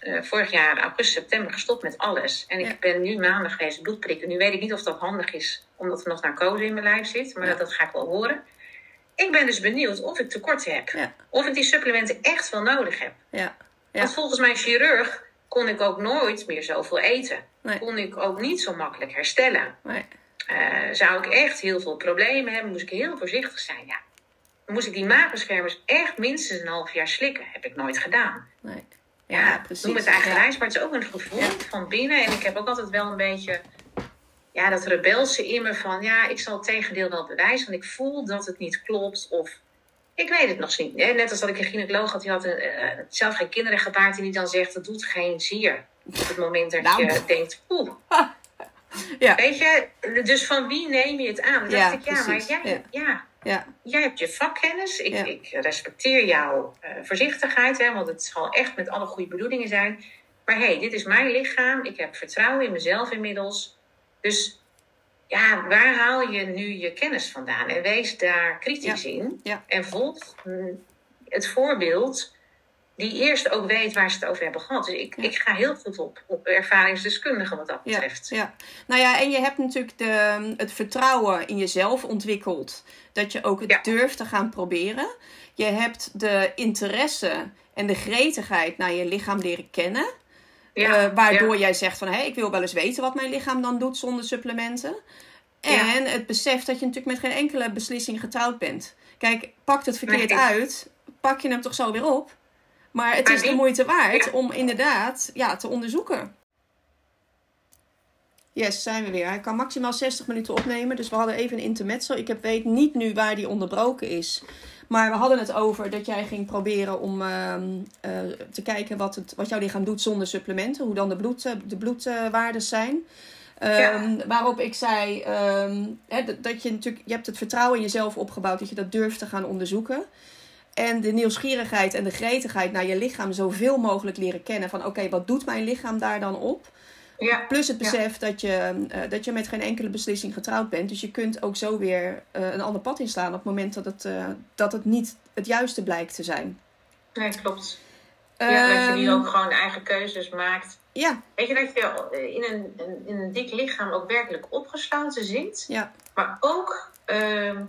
eh, vorig jaar augustus, september gestopt met alles. En ik Ja. ben nu maandag geweest bloedprikken. Nu weet ik niet of dat handig is, omdat er nog narcose in mijn lijf zit. Maar Ja. dat, dat ga ik wel horen. Ik ben dus benieuwd of ik tekort heb. Ja. Of ik die supplementen echt wel nodig heb. Ja. Ja. Want volgens mijn chirurg kon ik ook nooit meer zoveel eten. Nee. Kon ik ook niet zo makkelijk herstellen. Nee. Eh, zou ik echt heel veel problemen hebben, moest ik heel voorzichtig zijn. Ja. Moest ik die maagbeschermers echt minstens een half jaar slikken. Heb ik nooit gedaan. Nee. Ja, Ja, precies. Noem het eigen reis, maar het is ook een gevoel Ja. van binnen. En ik heb ook altijd wel een beetje ja, dat rebelse in me van... ja, ik zal het tegendeel wel bewijzen, want ik voel dat het niet klopt. Of Ik weet het nog niet. Net als dat ik een gynaecoloog had, die had een, uh, zelf geen kinderen gebaard. En die dan zegt, dat doet geen zier. Op het moment dat nou. je denkt, oeh. [laughs] ja. Weet je, dus van wie neem je het aan? Dan ja, dacht ik, ja, maar jij, ja. Ja. jij hebt je vakkennis. Ik, ik respecteer jouw uh, voorzichtigheid, hè, want het zal echt met alle goede bedoelingen zijn. Maar hé, hey, dit is mijn lichaam. Ik heb vertrouwen in mezelf inmiddels. Dus ja, waar haal je nu je kennis vandaan? En wees daar kritisch in. En volg mm, het voorbeeld die eerst ook weet waar ze het over hebben gehad. Dus ik, ik ga heel goed op, op ervaringsdeskundigen wat dat betreft. Ja, ja. Nou ja, en je hebt natuurlijk de, het vertrouwen in jezelf ontwikkeld. Dat je ook het durft te gaan proberen. Je hebt de interesse en de gretigheid naar je lichaam leren kennen. Ja, uh, waardoor jij zegt van hé, hey, ik wil wel eens weten wat mijn lichaam dan doet zonder supplementen. En het besef dat je natuurlijk met geen enkele beslissing getrouwd bent. Kijk, pakt het verkeerd uit, pak je hem toch zo weer op. Maar het is de moeite waard om inderdaad ja, te onderzoeken. Yes, zijn we weer. Hij kan maximaal 60 minuten opnemen. Dus we hadden even een intermezzo. Ik heb, weet niet nu waar die onderbroken is. Maar we hadden het over dat jij ging proberen om ehm, eh, te kijken wat, het, wat jouw lichaam doet zonder supplementen. Hoe dan de, bloed, eh, de bloedwaardes zijn. Um, Waarop ik zei um, dat je natuurlijk, je hebt het vertrouwen in jezelf opgebouwd dat je dat durft te gaan onderzoeken. En de nieuwsgierigheid en de gretigheid naar je lichaam zoveel mogelijk leren kennen. Van oké, wat doet mijn lichaam daar dan op? Ja. Plus het besef dat, je, uh, dat je met geen enkele beslissing getrouwd bent. Dus je kunt ook zo weer uh, een ander pad inslaan op het moment dat het, uh, dat het niet het juiste blijkt te zijn. Nee, klopt. Ja, dat je nu ook gewoon eigen keuzes maakt. Ja. Weet je dat je in een, in een dik lichaam ook werkelijk opgesloten zit. Ja. Maar ook, uh,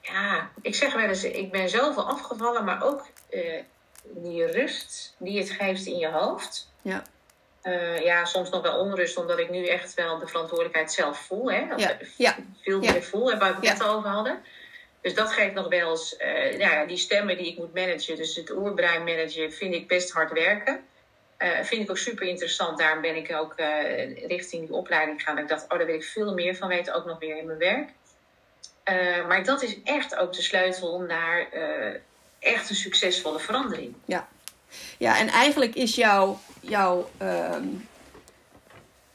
ja, ik zeg wel eens, ik ben zoveel afgevallen, maar ook uh, die rust die het geeft in je hoofd. Ja. Uh, ja, soms nog wel onrust, omdat ik nu echt wel de verantwoordelijkheid zelf voel. Hè? Ja. ja. Veel meer voel, waar we het net over hadden. Dus dat geeft nog wel eens, uh, ja, die stemmen die ik moet managen, dus het oerbrein managen, vind ik best hard werken. Uh, vind ik ook super interessant. Daarom ben ik ook richting die opleiding gegaan. Ik dacht, oh, daar wil ik veel meer van weten, ook nog weer in mijn werk. Uh, maar dat is echt ook de sleutel naar echt een succesvolle verandering. Ja, ja en eigenlijk is jouw, jouw, ehm,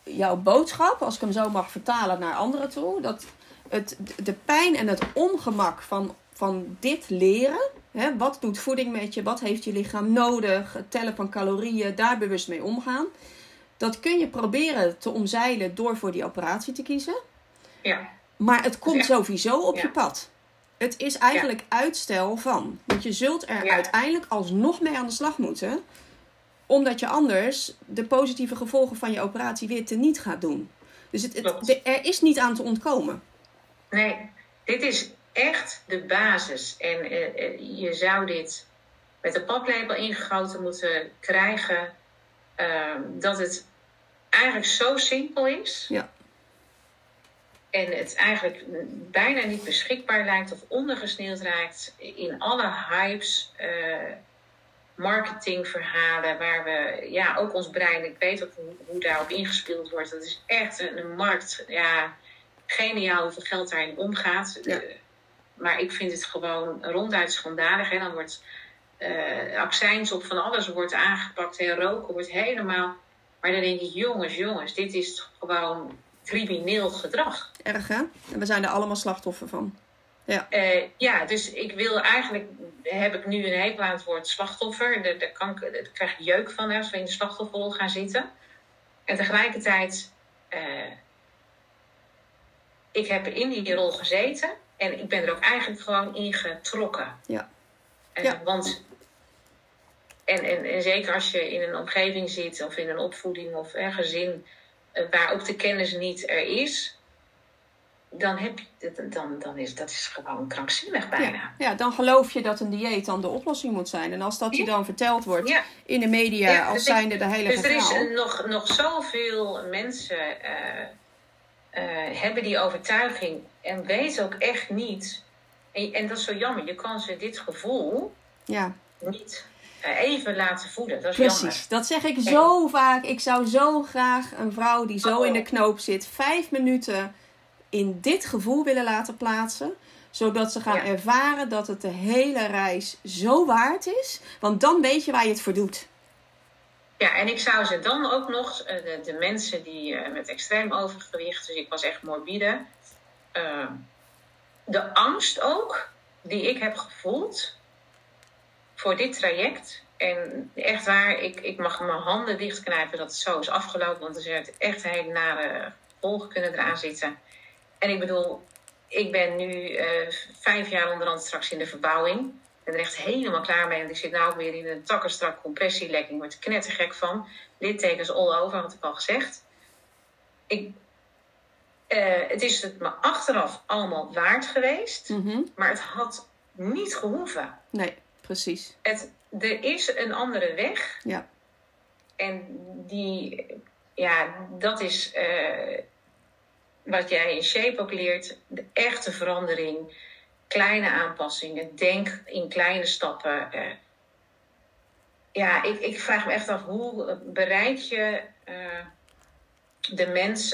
jouw boodschap, als ik hem zo mag vertalen naar anderen toe, dat het, de pijn en het ongemak van, van dit leren. Hè, wat doet voeding met je? Wat heeft je lichaam nodig? Het tellen van calorieën, daar bewust mee omgaan. Dat kun je proberen te omzeilen door voor die operatie te kiezen. Ja. Maar het komt sowieso op je pad. Het is eigenlijk uitstel van. Want je zult er uiteindelijk alsnog mee aan de slag moeten. Omdat je anders de positieve gevolgen van je operatie weer teniet gaat doen. Dus het, het, er is niet aan te ontkomen. Nee, dit is echt de basis. En eh, eh, je zou dit met de paplepel ingegoten moeten krijgen. Uh, dat het eigenlijk zo simpel is. Ja. En het eigenlijk bijna niet beschikbaar lijkt of ondergesneeuwd raakt in alle hypes, uh, marketingverhalen, waar we ja, ook ons brein, ik weet ook hoe, hoe daarop ingespeeld wordt. Dat is echt een, een markt. Ja, geniaal hoeveel geld daarin omgaat. Ja. Eh, maar ik vind het gewoon ronduit schandalig. Hè. Dan wordt uh, accijns op van alles wordt aangepakt en roken wordt helemaal. Maar dan denk ik, jongens, jongens, dit is gewoon crimineel gedrag. Erg hè? En we zijn er allemaal slachtoffer van. Ja. Uh, ja, dus ik wil eigenlijk, heb ik nu een hekel aan het woord slachtoffer. Daar, daar, kan, daar krijg ik jeuk van als we in de slachtofferrol gaan zitten. En tegelijkertijd uh, ik heb in die rol gezeten en ik ben er ook eigenlijk gewoon in getrokken. Ja. Uh, ja. Want, en, en, en zeker als je in een omgeving zit of in een opvoeding of een gezin waar ook de kennis niet er is, dan, heb je, dan, dan is dat is gewoon krankzinnig bijna. Ja, ja, dan geloof je dat een dieet dan de oplossing moet zijn. En als dat je dan verteld wordt in de media als dus zijnde de hele Dus er is nog, nog zoveel mensen... Uh, uh, hebben die overtuiging en weten ook echt niet. En, en, dat is zo jammer. Je kan ze dit gevoel ja. niet even laten voeden. Dat is Precies, jammer. dat zeg ik zo vaak. Ik zou zo graag een vrouw die zo oh. in de knoop zit, vijf minuten in dit gevoel willen laten plaatsen Zodat ze gaan ervaren dat het de hele reis zo waard is. Want dan weet je waar je het voor doet. Ja, en ik zou ze dan ook nog, eh, de, de mensen die uh, met extreem overgewicht, dus ik was echt morbide, uh, de angst ook die ik heb gevoeld voor dit traject. En echt waar, ik, ik mag mijn handen dichtknijpen dat het zo is afgelopen, want er zijn echt hele nare gevolgen kunnen eraan zitten. En ik bedoel, ik ben nu vijf jaar onderhand straks in de verbouwing ben er echt helemaal klaar mee. En ik zit nu ook weer in een takkenstrak compressielekking. Ik word er knettergek van. Littekens all over, had ik al gezegd. Ik, uh, het is het me achteraf allemaal waard geweest. Mhm. Maar het had niet gehoeven. Nee, precies. Het, er is een andere weg. Ja. En die, ja, dat is uh, wat jij in Shape ook leert. De echte verandering kleine aanpassingen. Denk in kleine stappen. Uh, ja, ik, ik vraag me echt af hoe bereik je uh, de, mens,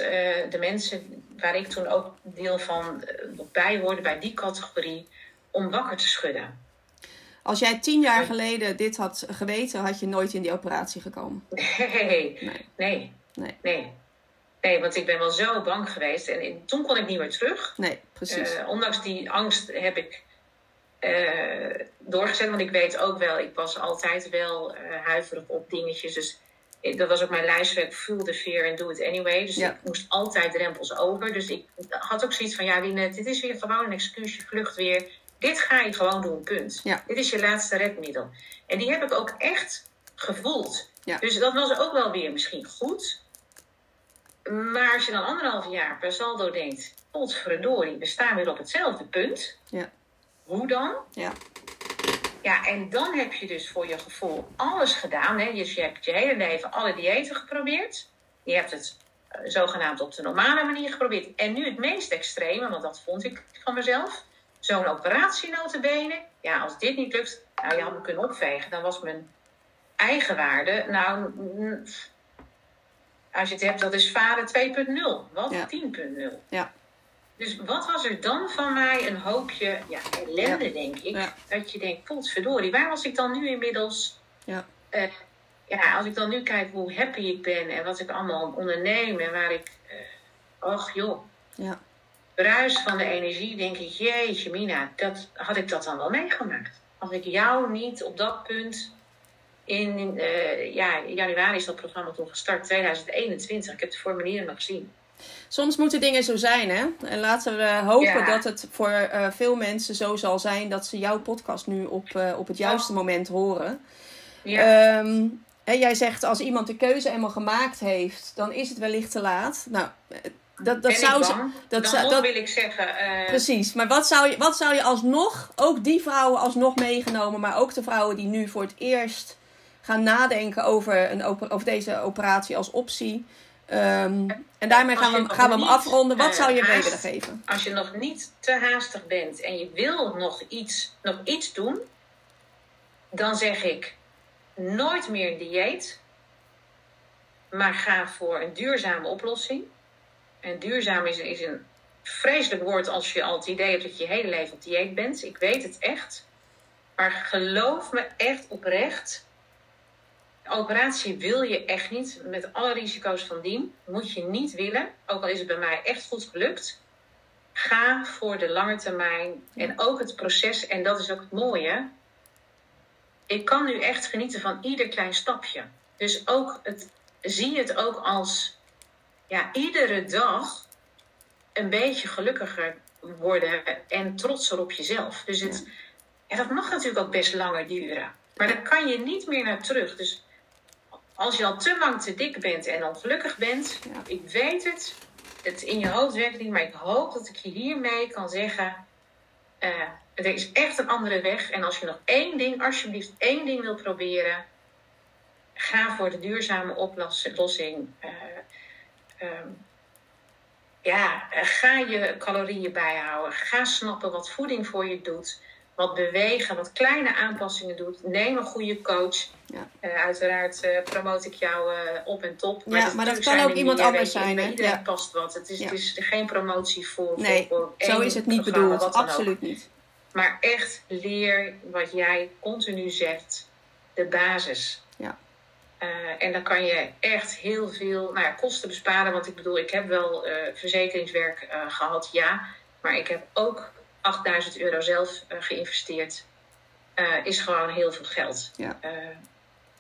de mensen waar ik toen ook deel van bij hoorde, bij die categorie, om wakker te schudden. Als jij tien jaar geleden dit had geweten, had je nooit in die operatie gekomen. Nee, [laughs] nee, nee. nee. nee. Nee, want ik ben wel zo bang geweest. En in, toen kon ik niet meer terug. Nee, precies. Uh, ondanks die angst heb ik uh, doorgezet. Want ik weet ook wel, ik was altijd wel uh, huiverig op dingetjes. Dus dat was ook mijn lijstwerk. Feel the fear and do it anyway. Dus Ja. ik moest altijd drempels over. Dus ik had ook zoiets van, ja dit is weer gewoon een excuus. Je vlucht weer. Dit ga je gewoon doen, punt. Ja. Dit is je laatste redmiddel. En die heb ik ook echt gevoeld. Ja. Dus dat was ook wel weer misschien goed. Maar als je dan anderhalf jaar per saldo denkt, potverdorie, we staan weer op hetzelfde punt. Ja. Hoe dan? Ja. Ja, en dan heb je dus voor je gevoel alles gedaan. Hè? Dus je hebt je hele leven alle diëten geprobeerd. Je hebt het uh, zogenaamd op de normale manier geprobeerd. En nu het meest extreme, want dat vond ik van mezelf. Zo'n operatie notabene. Ja, als dit niet lukt, nou je had me kunnen opvegen. Dan was mijn eigenwaarde, nou, als je het hebt, dat is vader 2.0. Wat Ja. 10.0. Ja. Dus wat was er dan van mij een hoopje ja, ellende, denk ik. Ja. Dat je denkt, potverdorie, waar was ik dan nu inmiddels? Ja. Eh, ja, als ik dan nu kijk hoe happy ik ben en wat ik allemaal onderneem en waar ik... och joh, Ja. Bruis van de energie, denk ik, jeetje Mina, dat, had ik dat dan wel meegemaakt? Als ik jou niet op dat punt in, eh, ja, in januari is dat programma toen gestart, 2021. Ik heb de formulieren nog gezien. Soms moeten dingen zo zijn, hè? En laten we hopen Ja. dat het voor eh, veel mensen zo zal zijn dat ze jouw podcast nu op, eh, op het juiste moment horen. Ja, Ehm, hè, jij zegt als iemand de keuze eenmaal gemaakt heeft, dan is het wellicht te laat. Nou, dat, dat zou ze- dat dan zou- nog dat- wil ik zeggen, eh, Precies, maar wat zou, je, wat zou je alsnog, ook die vrouwen alsnog meegenomen, maar ook de vrouwen die nu voor het eerst gaan nadenken over, een, over deze operatie als optie. Ehm, en daarmee gaan we, gaan we hem afronden. Wat eh, zou je mee haast- willen geven? als je nog niet te haastig bent en je wil nog iets, nog iets doen, dan zeg ik nooit meer een dieet, maar ga voor een duurzame oplossing. En duurzaam is, is een vreselijk woord als je al het idee hebt dat je je hele leven op dieet bent. Ik weet het echt. Maar geloof me echt oprecht. Een operatie wil je echt niet. Met alle risico's van dien. Moet je niet willen. Ook al is het bij mij echt goed gelukt. Ga voor de lange termijn. En ook het proces. En dat is ook het mooie. Ik kan nu echt genieten van ieder klein stapje. Dus ook het, zie het ook als ja, iedere dag een beetje gelukkiger worden en trotser op jezelf. Dus het, ja, dat mag natuurlijk ook best langer duren. Maar daar kan je niet meer naar terug. Dus als je al te lang te dik bent en ongelukkig bent, Ja. ik weet het, het in je hoofd werkt niet, maar ik hoop dat ik je hiermee kan zeggen, eh, er is echt een andere weg. En als je nog één ding, alsjeblieft één ding wil proberen, ga voor de duurzame oplossing. Eh, ehm, ja, eh, ga je calorieën bijhouden. Ga snappen wat voeding voor je doet. wat bewegen, wat kleine aanpassingen doet. Neem een goede coach. Ja. Uh, uiteraard uh, promote ik jou uh, op en top. Maar, ja, maar dat kan ook iemand anders zijn. Hè? Iedereen ja. past wat. Het is, het is geen promotie voor. Nee, voor, voor zo is het niet bedoeld. Absoluut niet. Maar echt leer wat jij continu zegt. De basis. Ja. En dan kan je echt heel veel nou ja, kosten besparen. Want ik bedoel, ik heb wel verzekeringswerk gehad, ja. Maar ik heb ook 8000 euro zelf geïnvesteerd. Is gewoon heel veel geld. Ja.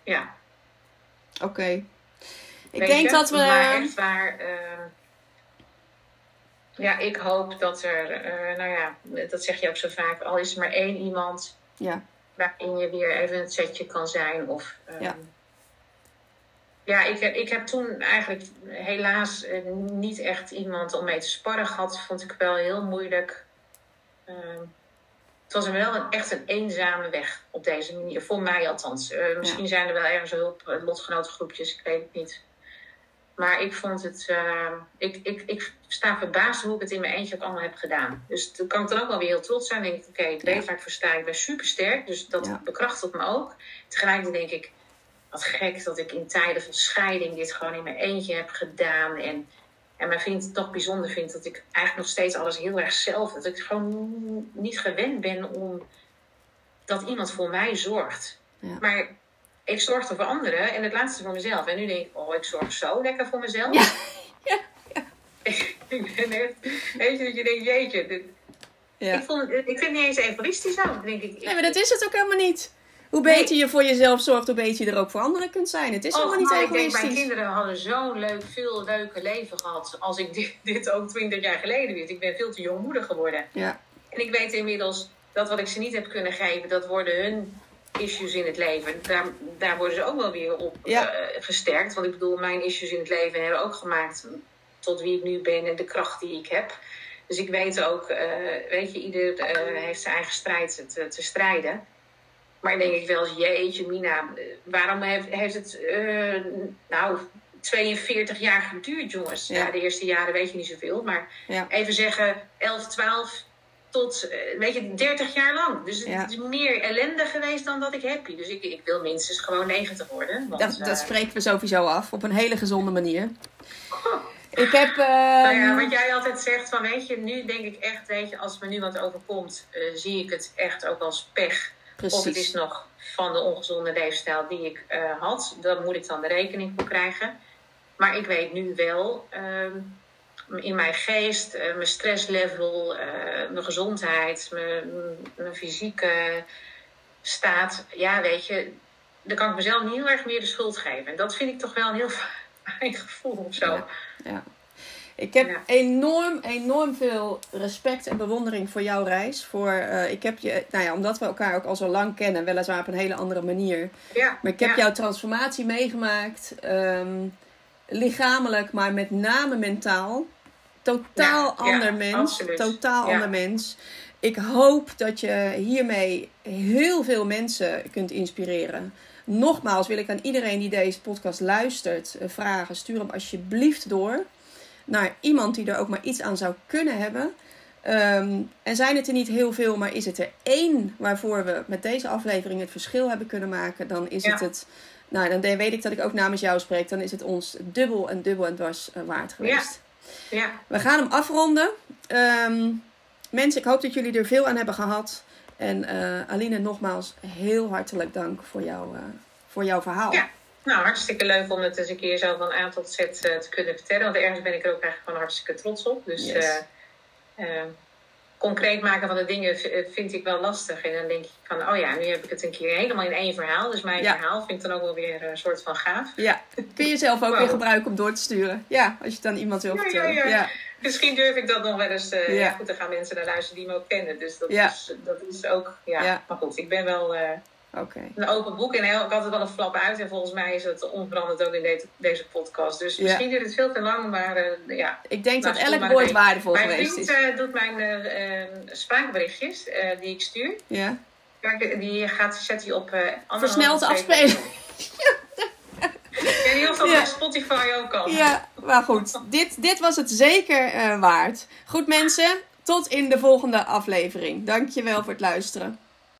Ja. Oké. Okay. Ik denk je? dat we. Maar echt waar. ja, ik hoop dat er. nou ja, dat zeg je ook zo vaak. Al is er maar één iemand. Ja. Waarin je weer even een setje kan zijn. Of. ja. Ja, ik, ik heb toen eigenlijk helaas niet echt iemand om mee te sparren gehad. Vond ik wel heel moeilijk. Uh, het was wel een, echt een eenzame weg op deze manier. Voor mij althans. Uh, misschien ja. zijn er wel ergens hulp, uh, lotgenotengroepjes, ik weet het niet. Maar ik vond het. Uh, ik, ik, ik sta verbaasd hoe ik het in mijn eentje ook allemaal heb gedaan. Dus dan kan ik dan ook wel weer heel trots zijn. Denk ik, oké, okay, ik weet ja. waar ik voor sta. Ik ben super sterk. Dus dat ja. bekrachtigt me ook. Tegelijkertijd denk ik, wat gek dat ik in tijden van scheiding dit gewoon in mijn eentje heb gedaan. En. En mijn vriend het toch bijzonder vindt dat ik eigenlijk nog steeds alles heel erg zelf. Dat ik gewoon niet gewend ben om dat iemand voor mij zorgt. Ja. Maar ik zorgde voor anderen en het laatste voor mezelf. En nu denk ik, oh, ik zorg zo lekker voor mezelf. Ja. [laughs] ja. ik ben echt, weet je, dat je denkt, jeetje. Dit, ja. ik, vond, ik vind het niet eens egoïstisch zo. Denk ik, nee, maar dat is het ook helemaal niet. Hoe beter je voor jezelf zorgt, hoe beter je er ook voor anderen kunt zijn. Het is helemaal niet egoïstisch. Ik denk, mijn kinderen hadden zo'n leuk, veel leuker leven gehad. Als ik dit, [laughs] dit ook 20 jaar geleden wist. Ik ben veel te jong moeder geworden. Ja. En ik weet inmiddels dat wat ik ze niet heb kunnen geven, dat worden hun issues in het leven. Daar, daar worden ze ook wel weer op ja. uh, gesterkt. Want ik bedoel, mijn issues in het leven hebben ook gemaakt tot wie ik nu ben en de kracht die ik heb. Dus ik weet ook, uh, weet je, ieder uh, heeft zijn eigen strijd te, te strijden. Maar dan denk ik wel eens, jeetje Mina, waarom heeft, heeft het uh, nou 42 jaar geduurd, jongens? Ja. ja. de eerste jaren weet je niet zoveel. Maar ja. even zeggen 11, 12 tot, uh, weet je, 30 jaar lang. Dus het is meer ellende geweest dan dat ik happy. Dus ik, ik wil minstens gewoon 90 worden. Want, dat, dat uh, spreken we sowieso af, op een hele gezonde manier. Ik heb. Uh, nou ja, wat jij altijd zegt van, weet je, nu denk ik echt, weet je, als me nu wat overkomt, zie ik het echt ook als pech. Precies. Of het is nog van de ongezonde leefstijl die ik uh, had. Daar moet ik dan de rekening voor krijgen. Maar ik weet nu wel um, in mijn geest, uh, mijn stresslevel, uh, mijn gezondheid, mijn, mijn, fysieke staat. Ja, weet je, dan kan ik mezelf niet heel erg meer de schuld geven. En dat vind ik toch wel een heel [laughs] fijn gevoel of zo. Ja, ja. Ik heb ja. enorm, enorm veel respect en bewondering voor jouw reis. Voor, uh, ik heb je, nou ja, omdat we elkaar ook al zo lang kennen, weliswaar op een hele andere manier. Ja, maar ik heb ja. jouw transformatie meegemaakt. Um, lichamelijk, maar met name mentaal. Totaal ander mens. Absoluut. Totaal ander mens. Ik hoop dat je hiermee heel veel mensen kunt inspireren. Nogmaals wil ik aan iedereen die deze podcast luistert uh, vragen: stuur hem alsjeblieft door naar iemand die er ook maar iets aan zou kunnen hebben. Um, en zijn het er niet heel veel, maar is het er één waarvoor we met deze aflevering het verschil hebben kunnen maken, dan is Ja. het het. Nou, dan weet ik dat ik ook namens jou spreek. Dan is het ons dubbel en dubbel en dwars uh, waard geweest. Ja, We gaan hem afronden. Um, mensen, ik hoop dat jullie er veel aan hebben gehad. En uh, Aline, nogmaals heel hartelijk dank voor, jou, uh, voor jouw verhaal. Ja. Nou, hartstikke leuk om het eens een keer zo van A tot Z uh, te kunnen vertellen. Want ergens ben ik er ook eigenlijk gewoon hartstikke trots op. Dus Yes. uh, uh, concreet maken van de dingen vind ik wel lastig. En dan denk ik van, oh ja, nu heb ik het een keer helemaal in één verhaal. Dus mijn Ja. verhaal vind ik dan ook wel weer een soort van gaaf. Ja, kun je zelf ook Wow. weer gebruiken om door te sturen. Ja, als je het aan iemand wil Ja, ja, vertellen. ja. ja. Misschien durf ik dat nog wel eens. Uh, goed, dan gaan mensen naar luisteren die me ook kennen. Dus dat, is, dat is ook, ja. Ja. Maar goed, ik ben wel uh, Oké. een open boek en heel- ik had het wel een flap uit. En volgens mij is het onveranderd ook in de- deze podcast. Dus Ja. misschien duurt het veel te lang, maar uh, ja. Ik denk Nou, dat stop elk woord waardevol Mijn geweest vriend is. uh, doet mijn uh, spraakberichtjes uh, die ik stuur. Ja. Kijk, Die gaat, zet hij op Versneld afspelen. weet niet of dat Ja. Spotify ook kan. Ja, maar goed. Dit, dit was het zeker waard. Goed mensen, tot in de volgende aflevering. Dankjewel voor het luisteren.